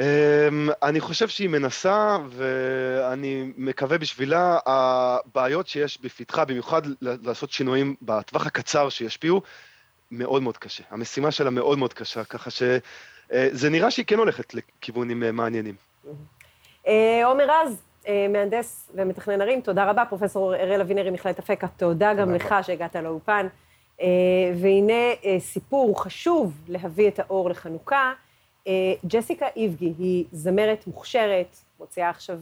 אמ, אני חושב שהיא מנסה, ואני מקווה בשבילה, הבעיות שיש בפתחה, במיוחד לעשות שינויים בטווח הקצר שישפיעו, מאוד מאוד קשה. המשימה שלה מאוד מאוד קשה, ככה שזה אה, נראה שהיא כן הולכת לכיוונים אה, מעניינים. אה, עומר רז, מהנדס ומתכנן ערים, תודה רבה. פרופסור אראל אבינרי, מכללת אפקה, תודה גם לך שהגעת לאולפן. והנה סיפור חשוב להביא את האור לחנוכה. ג'סיקה איבגי היא זמרת מוכשרת, מוציאה עכשיו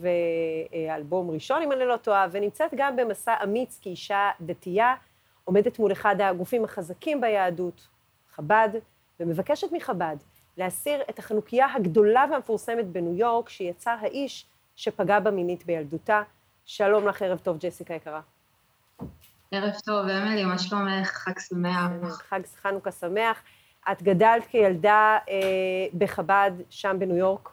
אלבום ראשון, אם אני לא טועה, ונמצאת גם במסע אמיץ כאישה דתייה. עומדת מול אחד הגופים החזקים ביהדות, חב"ד, ומבקשת מחב"ד להסיר את החנוכיה הגדולה והמפורסמת בניו יורק, שיצר האיש שפגע בה מינית בילדותה. שלום לך, ערב טוב, ג'סיקה יקרה. ערב טוב, אמילי, מה שלומך? חג שמח. חג חנוכה שמח. את גדלת כילדה אה, בחב"ד, שם בניו יורק?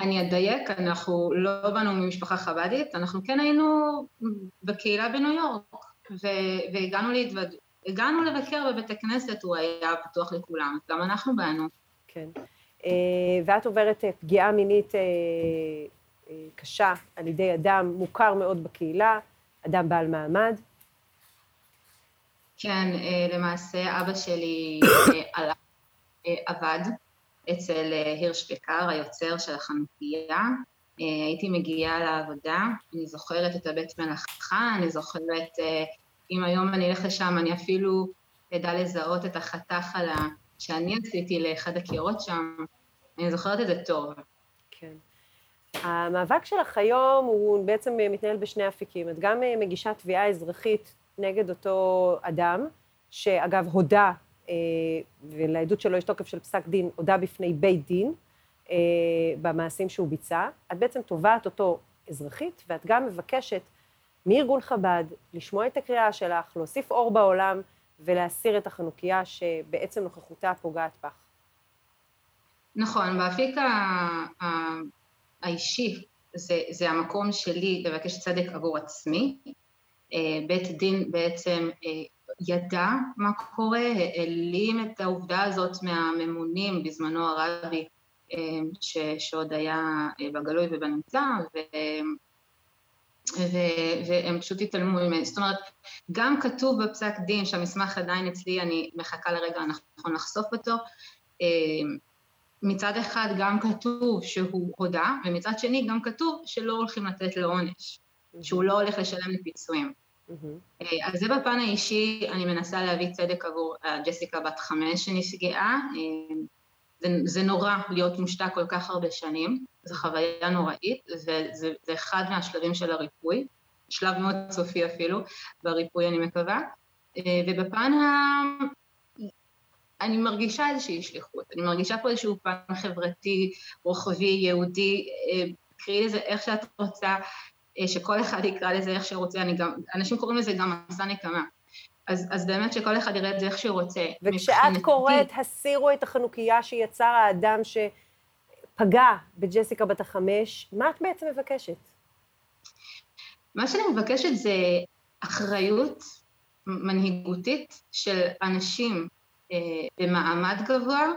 אני אדייק, אנחנו לא באנו ממשפחה חב"דית, אנחנו כן היינו בקהילה בניו יורק. והגענו להתווד... הגענו לבקר בבית הכנסת, הוא היה פתוח לכולם, גם אנחנו באנו. כן. אה, ואת עוברת אה, פגיעה מינית אה, קשה על ידי אדם מוכר מאוד בקהילה, אדם בעל מעמד. כן, למעשה אבא שלי [coughs] עבד אצל הירש פקר, היוצר של החנוכיה. הייתי מגיעה לעבודה, אני זוכרת את הבית מלאכה, אני זוכרת אם היום אני אלך לשם, אני אפילו אדע לזהות את החתך על ה... שאני עשיתי לאחד הקירות שם, אני זוכרת את זה טוב. כן. המאבק שלך היום הוא בעצם מתנהל בשני אפיקים. את גם מגישה תביעה אזרחית נגד אותו אדם, שאגב הודה, אה, ולעדות שלו יש תוקף של פסק דין, הודה בפני בית דין אה, במעשים שהוא ביצע. את בעצם תובעת אותו אזרחית, ואת גם מבקשת מארגון חב"ד, לשמוע את הקריאה שלך, להוסיף אור בעולם ולהסיר את החנוכיה שבעצם נוכחותה פוגעת בך. נכון, באפיק האישי זה, זה המקום שלי לבקש צדק עבור עצמי. אה, בית דין בעצם אה, ידע מה קורה, העלים את העובדה הזאת מהממונים, בזמנו הרבי, אה, שעוד היה בגלוי ובנמצא, ו- והם פשוט התעלמו ממני. זאת אומרת, גם כתוב בפסק דין שהמסמך עדיין אצלי, אני מחכה לרגע הנכון לחשוף אותו. מצד אחד גם כתוב שהוא הודה, ומצד שני גם כתוב שלא הולכים לתת לו עונש. שהוא לא הולך לשלם לפיצויים. Mm-hmm. אז זה בפן האישי, אני מנסה להביא צדק עבור ג'סיקה בת חמש שנפגעה. זה, זה נורא להיות מושתק כל כך הרבה שנים, זו חוויה נוראית, וזה זה אחד מהשלבים של הריפוי, שלב מאוד סופי אפילו, בריפוי אני מקווה. אה, ובפן ה... אני מרגישה איזושהי שליחות, אני מרגישה פה איזשהו פן חברתי, רוחבי, יהודי, אה, קראי לזה איך שאת רוצה, אה, שכל אחד יקרא לזה איך שרוצה, אני גם, אנשים קוראים לזה גם מסע נקמה. אז, אז באמת שכל אחד יראה את זה איך שהוא רוצה. וכשאת מבחינתי... קוראת, הסירו את החנוכיה שיצר האדם שפגע בג'סיקה בת החמש, מה את בעצם מבקשת? מה שאני מבקשת זה אחריות מנהיגותית של אנשים אה, במעמד גבוה,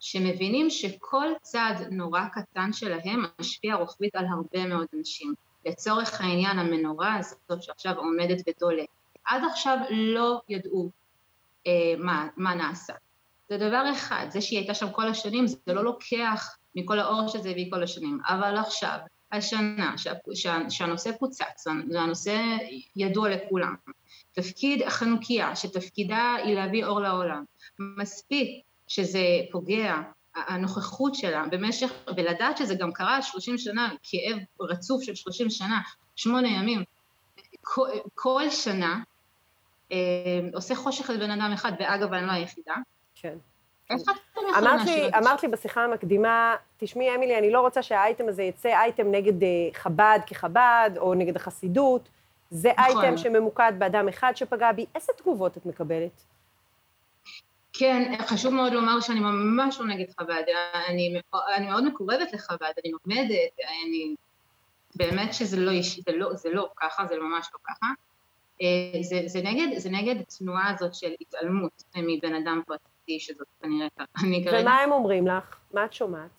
שמבינים שכל צעד נורא קטן שלהם משפיע רוחבית על הרבה מאוד אנשים. לצורך העניין המנורה הזאת שעכשיו עומדת ודולקת. עד עכשיו לא ידעו אה, מה, מה נעשה. זה דבר אחד, זה שהיא הייתה שם כל השנים, זה לא לוקח מכל האור שזה הביא כל השנים, אבל עכשיו, השנה, שה, שה, שהנושא פוצץ, והנושא ידוע לכולם, תפקיד החנוכיה, שתפקידה היא להביא אור לעולם, מספיק שזה פוגע הנוכחות שלה במשך, ולדעת שזה גם קרה 30 שנה, כאב רצוף של 30 שנה, שמונה ימים, כל, כל שנה, אה, עושה חושך לבן אדם אחד, ואגב, אני לא היחידה. כן. להשאיר את זה? אמרת לי בשיחה המקדימה, תשמעי, אמילי, אני לא רוצה שהאייטם הזה יצא אייטם נגד אה, חב"ד כחב"ד, או נגד החסידות. זה נכון. אייטם שממוקד באדם אחד שפגע בי. איזה תגובות את מקבלת? כן, חשוב מאוד לומר שאני ממש לא נגד חב"ד, אני, אני מאוד מקורבת לחב"ד, אני לומדת, אני... באמת שזה לא אישי, זה לא, זה לא ככה, זה ממש לא ככה. אה, זה, זה, נגד, זה נגד התנועה הזאת של התעלמות מבן אדם פרטי, שזאת כנראה, אני כרגע... ומה הם אומרים לך? מה את שומעת?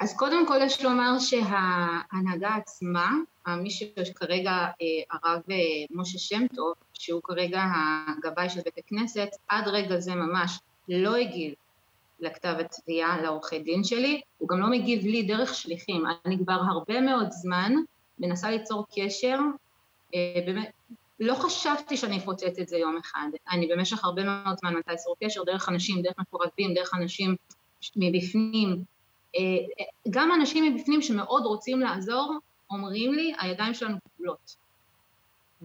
אז קודם כל יש לומר שההנהגה עצמה, מי שכרגע אה, הרב אה, משה שם טוב, שהוא כרגע הגבאי של בית הכנסת, עד רגע זה ממש לא הגיב לכתב התביעה לעורכי דין שלי, הוא גם לא מגיב לי דרך שליחים. אני כבר הרבה מאוד זמן מנסה ליצור קשר, אה, באמת, לא חשבתי שאני אפוצץ את זה יום אחד. אני במשך הרבה מאוד זמן מנסה ליצור קשר דרך אנשים, דרך מקורבים, דרך אנשים מבפנים. גם אנשים מבפנים שמאוד רוצים לעזור, אומרים לי, הידיים שלנו כבולות.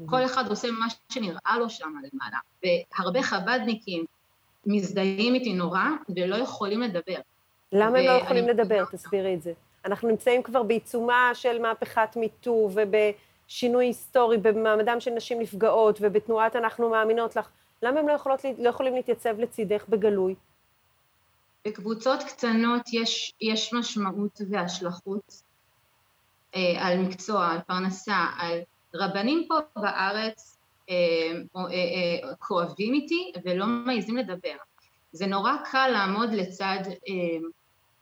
כל אחד עושה מה שנראה לו שם למעלה. והרבה חב"דניקים מזדהים איתי נורא ולא יכולים לדבר. למה הם לא יכולים לדבר? תסבירי את זה. אנחנו נמצאים כבר בעיצומה של מהפכת מיטו ובשינוי היסטורי במעמדם של נשים נפגעות ובתנועת אנחנו מאמינות לך. למה הם לא, יכולות, לא יכולים להתייצב לצידך בגלוי? בקבוצות קטנות יש, יש משמעות והשלכות אה, על מקצוע, על פרנסה, על רבנים פה בארץ אה, אה, אה, כואבים איתי ולא מעיזים לדבר. זה נורא קל לעמוד לצד,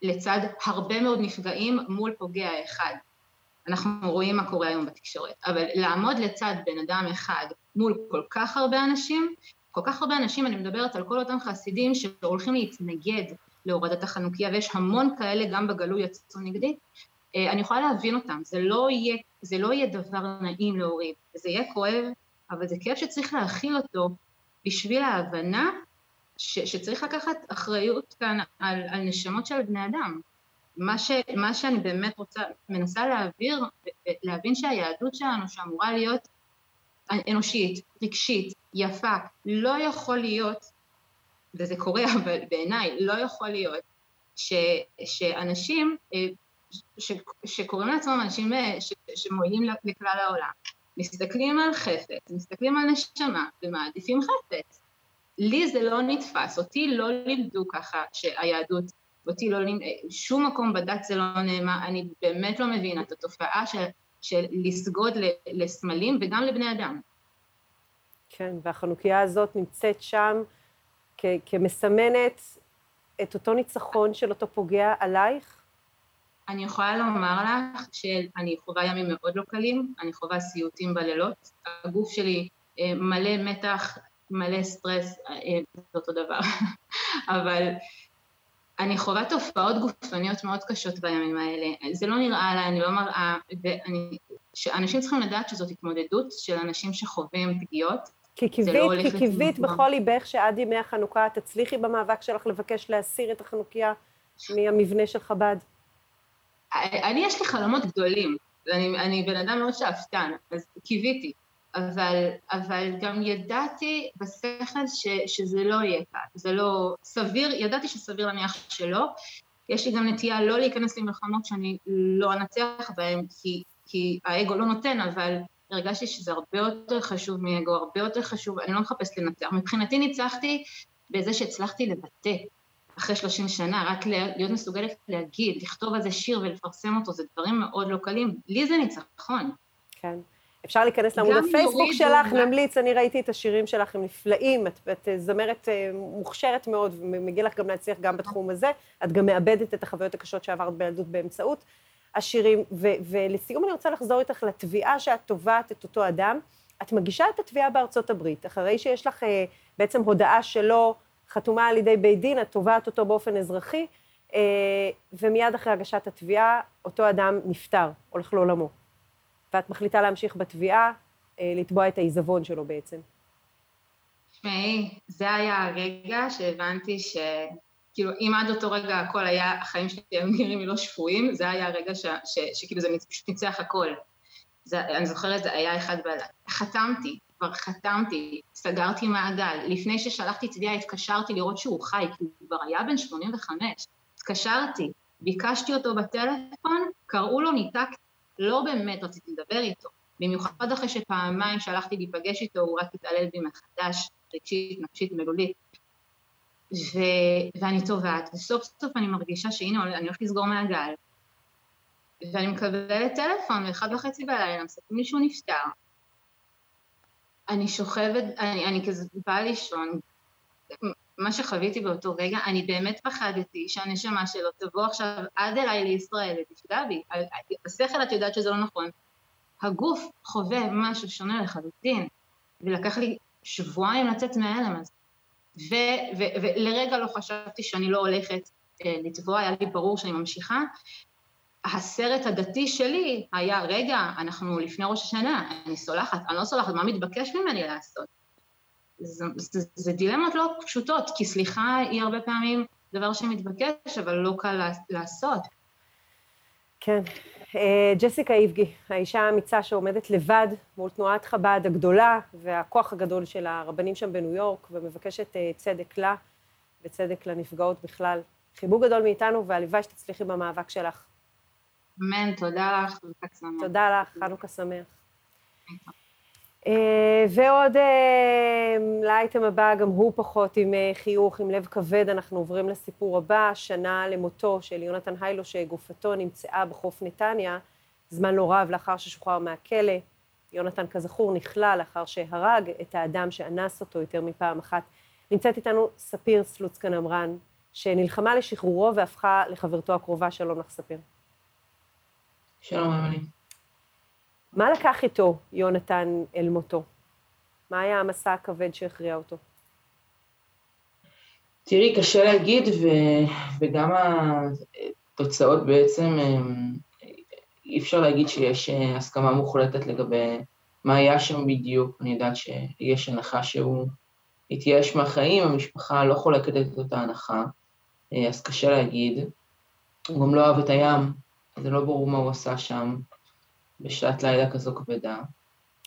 לצד הרבה מאוד נפגעים מול פוגע אחד. אנחנו רואים מה קורה היום בתקשורת, אבל לעמוד לצד בן אדם אחד מול כל כך הרבה אנשים, כל כך הרבה אנשים, אני מדברת על כל אותם חסידים שהולכים להתנגד להורדת החנוכיה, ויש המון כאלה גם בגלוי יצאו נגדי, אני יכולה להבין אותם, זה לא יהיה, זה לא יהיה דבר נעים להוריד, זה יהיה כואב, אבל זה כאב שצריך להכיל אותו בשביל ההבנה ש, שצריך לקחת אחריות כאן על, על נשמות של בני אדם. מה, ש, מה שאני באמת רוצה, מנסה להעביר, להבין שהיהדות שלנו שאמורה להיות אנושית, רגשית, יפה, לא יכול להיות, וזה קורה אבל בעיניי, לא יכול להיות ש, שאנשים אה, ש, שקוראים לעצמם אנשים אה, שמועילים לכלל העולם, מסתכלים על חפץ, מסתכלים על נשמה ומעדיפים חפץ. לי זה לא נתפס, אותי לא לימדו ככה שהיהדות, אותי לא לימדו, שום מקום בדת זה לא נאמר, אני באמת לא מבינה את התופעה של, של לסגוד לסמלים וגם לבני אדם. כן, והחנוכיה הזאת נמצאת שם כ- כמסמנת את אותו ניצחון של אותו פוגע עלייך? אני יכולה לומר לך שאני חווה ימים מאוד לא קלים, אני חווה סיוטים בלילות, הגוף שלי אה, מלא מתח, מלא סטרס, אה, זה אותו דבר, [laughs] אבל אני חווה תופעות גופניות מאוד קשות בימים האלה, זה לא נראה עליי, אני לא מראה, ואני, שאנשים צריכים לדעת שזאת התמודדות של אנשים שחווים פגיעות, כי לא קיווית, הולך כי קיווית בכל ליבך שעד ימי החנוכה תצליחי במאבק שלך לבקש להסיר את החנוכיה מהמבנה של חב"ד. אני יש לי חלומות גדולים, ואני אני בן אדם מאוד שאפתן, אז קיוויתי, אבל, אבל גם ידעתי בשכל ש, שזה לא יהיה קל, זה לא סביר, ידעתי שסביר להניח שלא, יש לי גם נטייה לא להיכנס למלחמות שאני לא אנצח בהן, כי, כי האגו לא נותן, אבל הרגשתי שזה הרבה יותר חשוב מאגו, הרבה יותר חשוב, אני לא מחפשת לנצח. מבחינתי ניצחתי בזה שהצלחתי לבטא אחרי 30 שנה, רק להיות מסוגלת להגיד, לכתוב על זה שיר ולפרסם אותו, זה דברים מאוד לא קלים. לי זה ניצחון. כן. אפשר להיכנס לעמוד הפייסבוק שלך, גם- נמליץ, אני ראיתי את השירים שלך, הם נפלאים, את, את זמרת אה, מוכשרת מאוד, ומגיע לך גם להצליח גם בתחום הזה. את גם מאבדת את החוויות הקשות שעברת בילדות באמצעות השירים. ו, ולסיום אני רוצה לחזור איתך לתביעה שאת תובעת את אותו אדם. את מגישה את התביעה בארצות הברית, אחרי שיש לך אה, בעצם הודעה שלו חתומה על ידי בית דין, את תובעת אותו באופן אזרחי, אה, ומיד אחרי הגשת התביעה, אותו אדם נפטר, הולך לעולמו. ואת מחליטה להמשיך בתביעה, אה, לתבוע את העיזבון שלו בעצם. תשמעי, זה היה הרגע שהבנתי ש... כאילו, אם עד אותו רגע הכל היה, החיים שלי היו נראים לי לא שפויים, זה היה הרגע ש, ש, שכאילו זה פשוט ניצח הכל. זה, אני זוכרת, זה היה אחד בלילה. חתמתי, כבר חתמתי, סגרתי מעגל. לפני ששלחתי תביעה התקשרתי לראות שהוא חי, כי הוא כבר היה בן 85. התקשרתי, ביקשתי אותו בטלפון, קראו לו, ניתק, לא באמת רציתי לדבר איתו. במיוחד אחרי שפעמיים שהלכתי להיפגש איתו, הוא רק התעלל בי מחדש, רגשית, נפשית, מילולית. ו... ואני טובעת, וסוף סוף אני מרגישה שהנה, אני הולכת לסגור מעגל. ואני מקבלת טלפון, ואחד וחצי בלילה, מספרים לי שהוא נפטר. אני שוכבת, אני, אני כזה באה לישון, מה שחוויתי באותו רגע, אני באמת פחדתי שהנשמה שלו תבוא עכשיו עד אליי לישראל ותפגע בי. השכל את יודעת שזה לא נכון. הגוף חווה משהו שונה לחלוטין, ולקח לי שבועיים לצאת מההלם הזה. ולרגע לא חשבתי שאני לא הולכת אה, לתבוע, היה לי ברור שאני ממשיכה. הסרט הדתי שלי היה, רגע, אנחנו לפני ראש השנה, אני סולחת, אני לא סולחת, מה מתבקש ממני לעשות? זה, זה, זה דילמות לא פשוטות, כי סליחה היא הרבה פעמים דבר שמתבקש, אבל לא קל לעשות. כן. אה, ג'סיקה איבגי, האישה האמיצה שעומדת לבד מול תנועת חב"ד הגדולה והכוח הגדול של הרבנים שם בניו יורק, ומבקשת אה, צדק לה וצדק לנפגעות בכלל. חיבוק גדול מאיתנו, והלוואי שתצליחי במאבק שלך. אמן, תודה לך, וחג שמח. תודה לך, חנוכה שמח. אה, ועוד אה, לאייטם הבא, גם הוא פחות עם אה, חיוך, עם לב כבד, אנחנו עוברים לסיפור הבא, שנה למותו של יונתן היילו, שגופתו נמצאה בחוף נתניה, זמן לא רב לאחר ששוחרר מהכלא. יונתן, כזכור, נכלא לאחר שהרג את האדם שאנס אותו יותר מפעם אחת. נמצאת איתנו ספיר סלוצקן עמרן, שנלחמה לשחרורו והפכה לחברתו הקרובה. שלום לך, ספיר. שלום, אמילי. מה לקח איתו יונתן אל מותו? מה היה המסע הכבד שהכריע אותו? תראי, קשה להגיד, ו... וגם התוצאות בעצם, אי אפשר להגיד שיש הסכמה מוחלטת לגבי מה היה שם בדיוק. אני יודעת שיש הנחה שהוא התייאש מהחיים, המשפחה לא חולקת את אותה הנחה, אז קשה להגיד. הוא גם לא אוהב את הים, זה לא ברור מה הוא עשה שם. בשעת לילה כזו כבדה.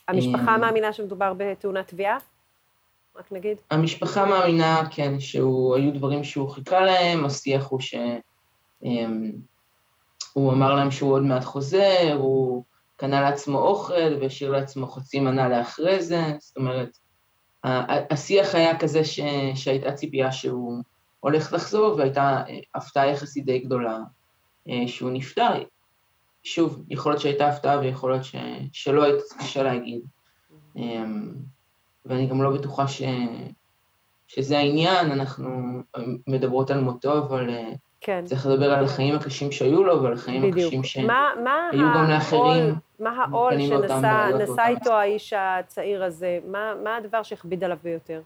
המשפחה אה, מאמינה שמדובר בתאונת תביעה? רק נגיד. המשפחה מאמינה, כן, שהיו דברים שהוא חיכה להם, השיח הוא שהוא אמ, אמר להם שהוא עוד מעט חוזר, הוא קנה לעצמו אוכל והשאיר לעצמו חצי מנה לאחרי זה, זאת אומרת, השיח היה כזה ש, שהייתה ציפייה שהוא הולך לחזור, והייתה אה, הפתעה יחסית די גדולה שהוא נפטר. שוב, יכול להיות שהייתה הפתעה ויכול להיות ש... שלא היית קשה להגיד. אמ, ואני גם לא בטוחה ש... שזה העניין, אנחנו מדברות על מותו, אבל אה, כן. צריך לדבר על החיים הקשים שהיו לו ועל החיים בדיוק. הקשים שהיו גם לאחרים. מה העול שנשא איתו האיש הצעיר הזה? מה, מה הדבר שהכביד עליו ביותר?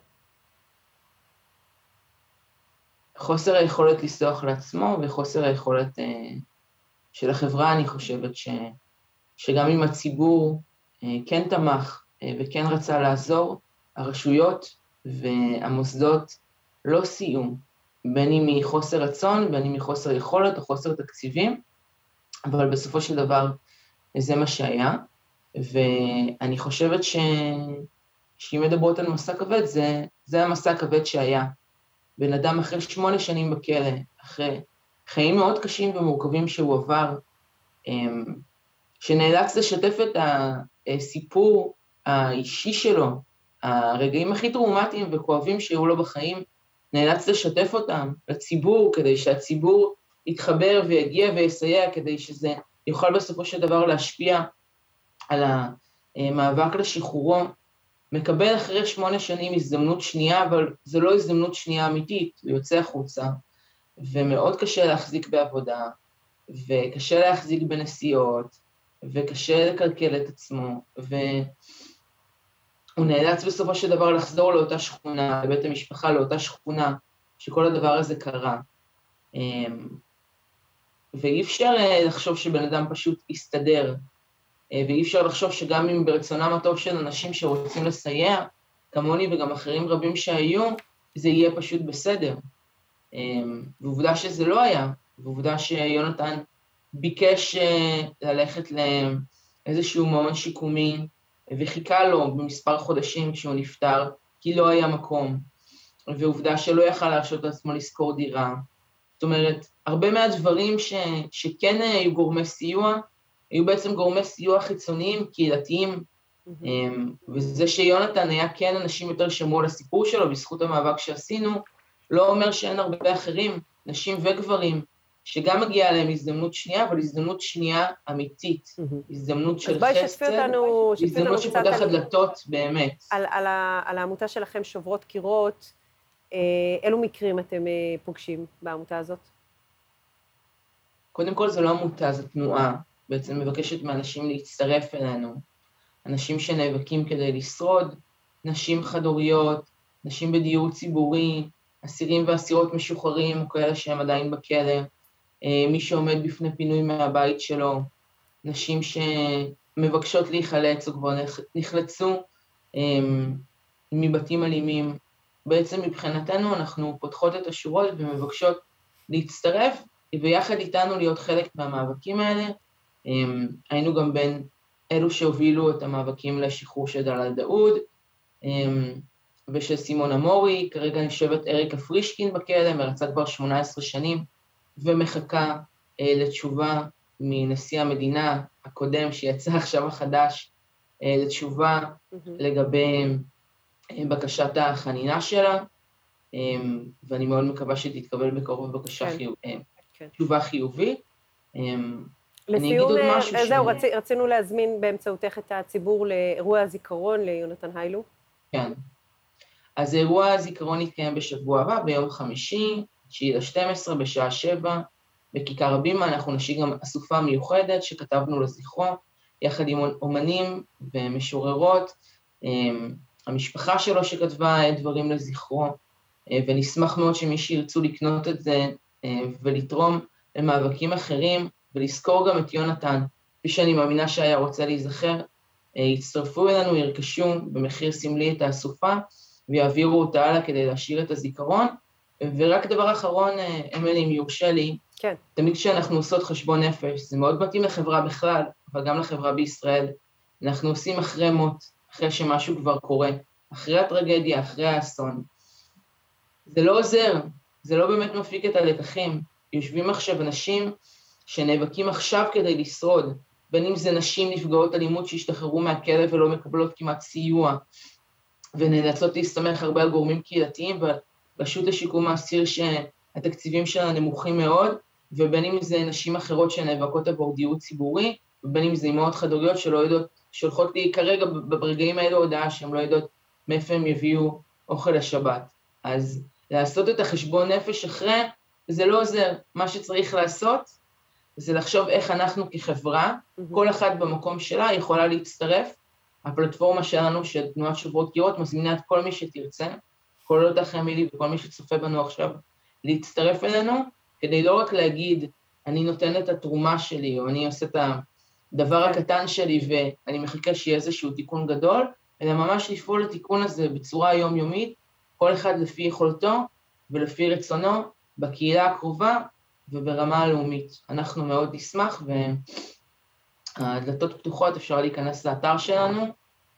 חוסר היכולת לסלוח לעצמו וחוסר היכולת אה, של החברה, אני חושבת ש, שגם אם הציבור אה, כן תמך אה, וכן רצה לעזור, הרשויות והמוסדות לא סייעו, בין אם מחוסר רצון, בין אם מחוסר יכולת או חוסר תקציבים, אבל בסופו של דבר זה מה שהיה, ואני חושבת ש... שאם מדברות על מסע כבד, זה, זה המסע הכבד שהיה. בן אדם אחרי שמונה שנים בכלא, אחרי חיים מאוד קשים ומורכבים שהוא עבר, אמ, שנאלץ לשתף את הסיפור האישי שלו, הרגעים הכי טראומטיים וכואבים שהיו לו בחיים, נאלץ לשתף אותם לציבור, כדי שהציבור יתחבר ויגיע ויסייע, כדי שזה יוכל בסופו של דבר להשפיע על המאבק לשחרורו. מקבל אחרי שמונה שנים הזדמנות שנייה, אבל זו לא הזדמנות שנייה אמיתית, הוא יוצא החוצה, ומאוד קשה להחזיק בעבודה, וקשה להחזיק בנסיעות, וקשה לקלקל את עצמו, והוא נאלץ בסופו של דבר לחזור לאותה שכונה, לבית המשפחה, לאותה שכונה, שכל הדבר הזה קרה. אמ, ואי אפשר אה, לחשוב שבן אדם פשוט יסתדר, ואי אפשר לחשוב שגם אם ברצונם הטוב של אנשים שרוצים לסייע, כמוני וגם אחרים רבים שהיו, זה יהיה פשוט בסדר. ועובדה שזה לא היה, ועובדה שיונתן ביקש ללכת לאיזשהו מעון שיקומי, וחיכה לו במספר חודשים כשהוא נפטר, כי לא היה מקום, ועובדה שלא יכל להרשות לעצמו לשכור דירה. זאת אומרת, הרבה מהדברים ש, שכן היו גורמי סיוע, היו בעצם גורמי סיוע חיצוניים, קהילתיים, mm-hmm. וזה שיונתן היה כן אנשים יותר שמעו על הסיפור שלו בזכות המאבק שעשינו, לא אומר שאין הרבה אחרים, נשים וגברים, שגם מגיעה להם הזדמנות שנייה, אבל הזדמנות שנייה אמיתית. הזדמנות של חסד, הזדמנות שפותחת דלתות באמת. על, על, על העמותה שלכם, שוברות קירות, אה, אילו מקרים אתם אה, פוגשים בעמותה הזאת? קודם כל זו לא עמותה, זו תנועה, בעצם מבקשת מאנשים להצטרף אלינו, אנשים שנאבקים כדי לשרוד, נשים חד-הוריות, נשים בדיור ציבורי, אסירים ואסירות משוחררים, או כאלה שהם עדיין בכלא, אה, מי שעומד בפני פינוי מהבית שלו, נשים שמבקשות להיחלץ או כבר נחלצו מבתים אלימים, בעצם מבחינתנו אנחנו פותחות את השורות ומבקשות להצטרף ויחד איתנו להיות חלק מהמאבקים האלה. אמ, היינו גם בין אלו שהובילו את המאבקים לשחרור של דלאל דאוד אמ, ושל סימון אמורי, כרגע נשבת אריקה פרישקין בכלא, מרצה כבר 18 שנים ומחכה אה, לתשובה מנשיא המדינה הקודם שיצא עכשיו החדש, אה, לתשובה לגבי בקשת החנינה שלה, אמ, ואני מאוד מקווה שתתקבל בקרוב בבקשה כן. חיוב, אה, כן. תשובה חיובית. לסיום, אה, זהו, ש... רצינו להזמין באמצעותך את הציבור לאירוע הזיכרון ליונתן היילו. כן. אז אירוע הזיכרון יתקיים בשבוע הבא, ביום חמישי, 9 ל-12, בשעה 7, בכיכר הבימה. אנחנו נשאיר גם אסופה מיוחדת שכתבנו לזכרו, יחד עם אומנים ומשוררות. אמ, המשפחה שלו שכתבה דברים לזכרו, אה, ונשמח מאוד שמי שירצו לקנות את זה אה, ולתרום למאבקים אחרים, ולזכור גם את יונתן, כפי שאני מאמינה שהיה רוצה להיזכר, אה, יצטרפו אלינו, ירכשו במחיר סמלי את האסופה, ויעבירו אותה הלאה כדי להשאיר את הזיכרון. ורק דבר אחרון, אמילי, אם יורשה לי, כן. תמיד כשאנחנו עושות חשבון נפש, זה מאוד מתאים לחברה בכלל, אבל גם לחברה בישראל, אנחנו עושים אחרי מות, אחרי שמשהו כבר קורה, אחרי הטרגדיה, אחרי האסון. זה לא עוזר, זה לא באמת מפיק את הלקחים. יושבים עכשיו אנשים שנאבקים עכשיו כדי לשרוד, בין אם זה נשים נפגעות אלימות שהשתחררו מהכלא ולא מקבלות כמעט סיוע, ונאלצות להסתמך הרבה על גורמים קהילתיים ורשות לשיקום האסיר שהתקציבים שלה נמוכים מאוד, ובין אם זה נשים אחרות שנאבקות עבור דיור ציבורי, ובין אם זה אימהות חד-הוריות שלא יודעות שולחות לי כרגע ברגעים האלו הודעה שהן לא יודעות מאיפה הם יביאו אוכל לשבת. אז לעשות את החשבון נפש אחרי, זה לא עוזר. מה שצריך לעשות זה לחשוב איך אנחנו כחברה, mm-hmm. כל אחת במקום שלה יכולה להצטרף. הפלטפורמה שלנו, של תנועת שבועות קירות, מזמינה את כל מי שתרצה, כולל אותך אמילי וכל מי שצופה בנו עכשיו, להצטרף אלינו, כדי לא רק להגיד, אני נותן את התרומה שלי, או אני עושה את. הדבר הקטן שלי ואני מחכה שיהיה איזשהו תיקון גדול, אלא ממש לפעול לתיקון הזה בצורה יומיומית, כל אחד לפי יכולתו ולפי רצונו, בקהילה הקרובה וברמה הלאומית. אנחנו מאוד נשמח והדלתות פתוחות, אפשר להיכנס לאתר שלנו,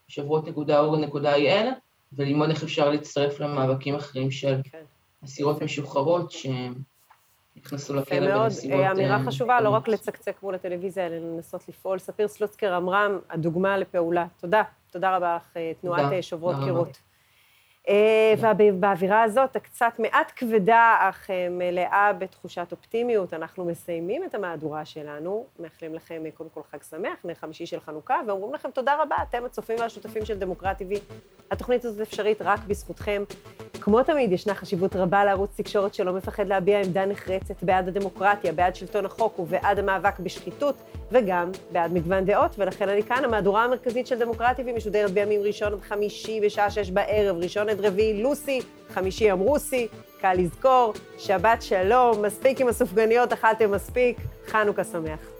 שבועות.org.il, וללמוד איך אפשר להצטרף למאבקים אחרים של כן. אסירות משוחררות, שהם נכנסו לכלא בנסיבות... מאוד, אמירה אה, חשובה, לא רק לצקצק מול הטלוויזיה, אלא לנסות לפעול. ספיר סלוצקר אמרה, הדוגמה לפעולה. תודה. תודה רבה לך, אה, תנועת אה, שוברות קירות. אה, ובאווירה הזאת, הקצת מעט כבדה, אך אה, מלאה בתחושת אופטימיות, אנחנו מסיימים את המהדורה שלנו, מאחלים לכם אה, קודם כל חג שמח, נר חמישי של חנוכה, ואומרים לכם תודה רבה, אתם הצופים והשותפים של דמוקרט TV. התוכנית הזאת אפשרית רק בזכותכם. כמו תמיד, ישנה חשיבות רבה לערוץ תקשורת שלא מפחד להביע עמדה נחרצת בעד הדמוקרטיה, בעד שלטון החוק ובעד המאבק בשחיתות, וגם בעד מגוון דעות, ולכן אני כאן, המהדורה המרכזית של דמוקרט TV משודרת בימים ראשון עד חמישי בשעה שש בערב, ראשון עד רביעי לוסי, חמישי אמרוסי, קל לזכור, שבת שלום, מספיק עם הסופגניות, אכלתם מספיק, חנוכה שמח.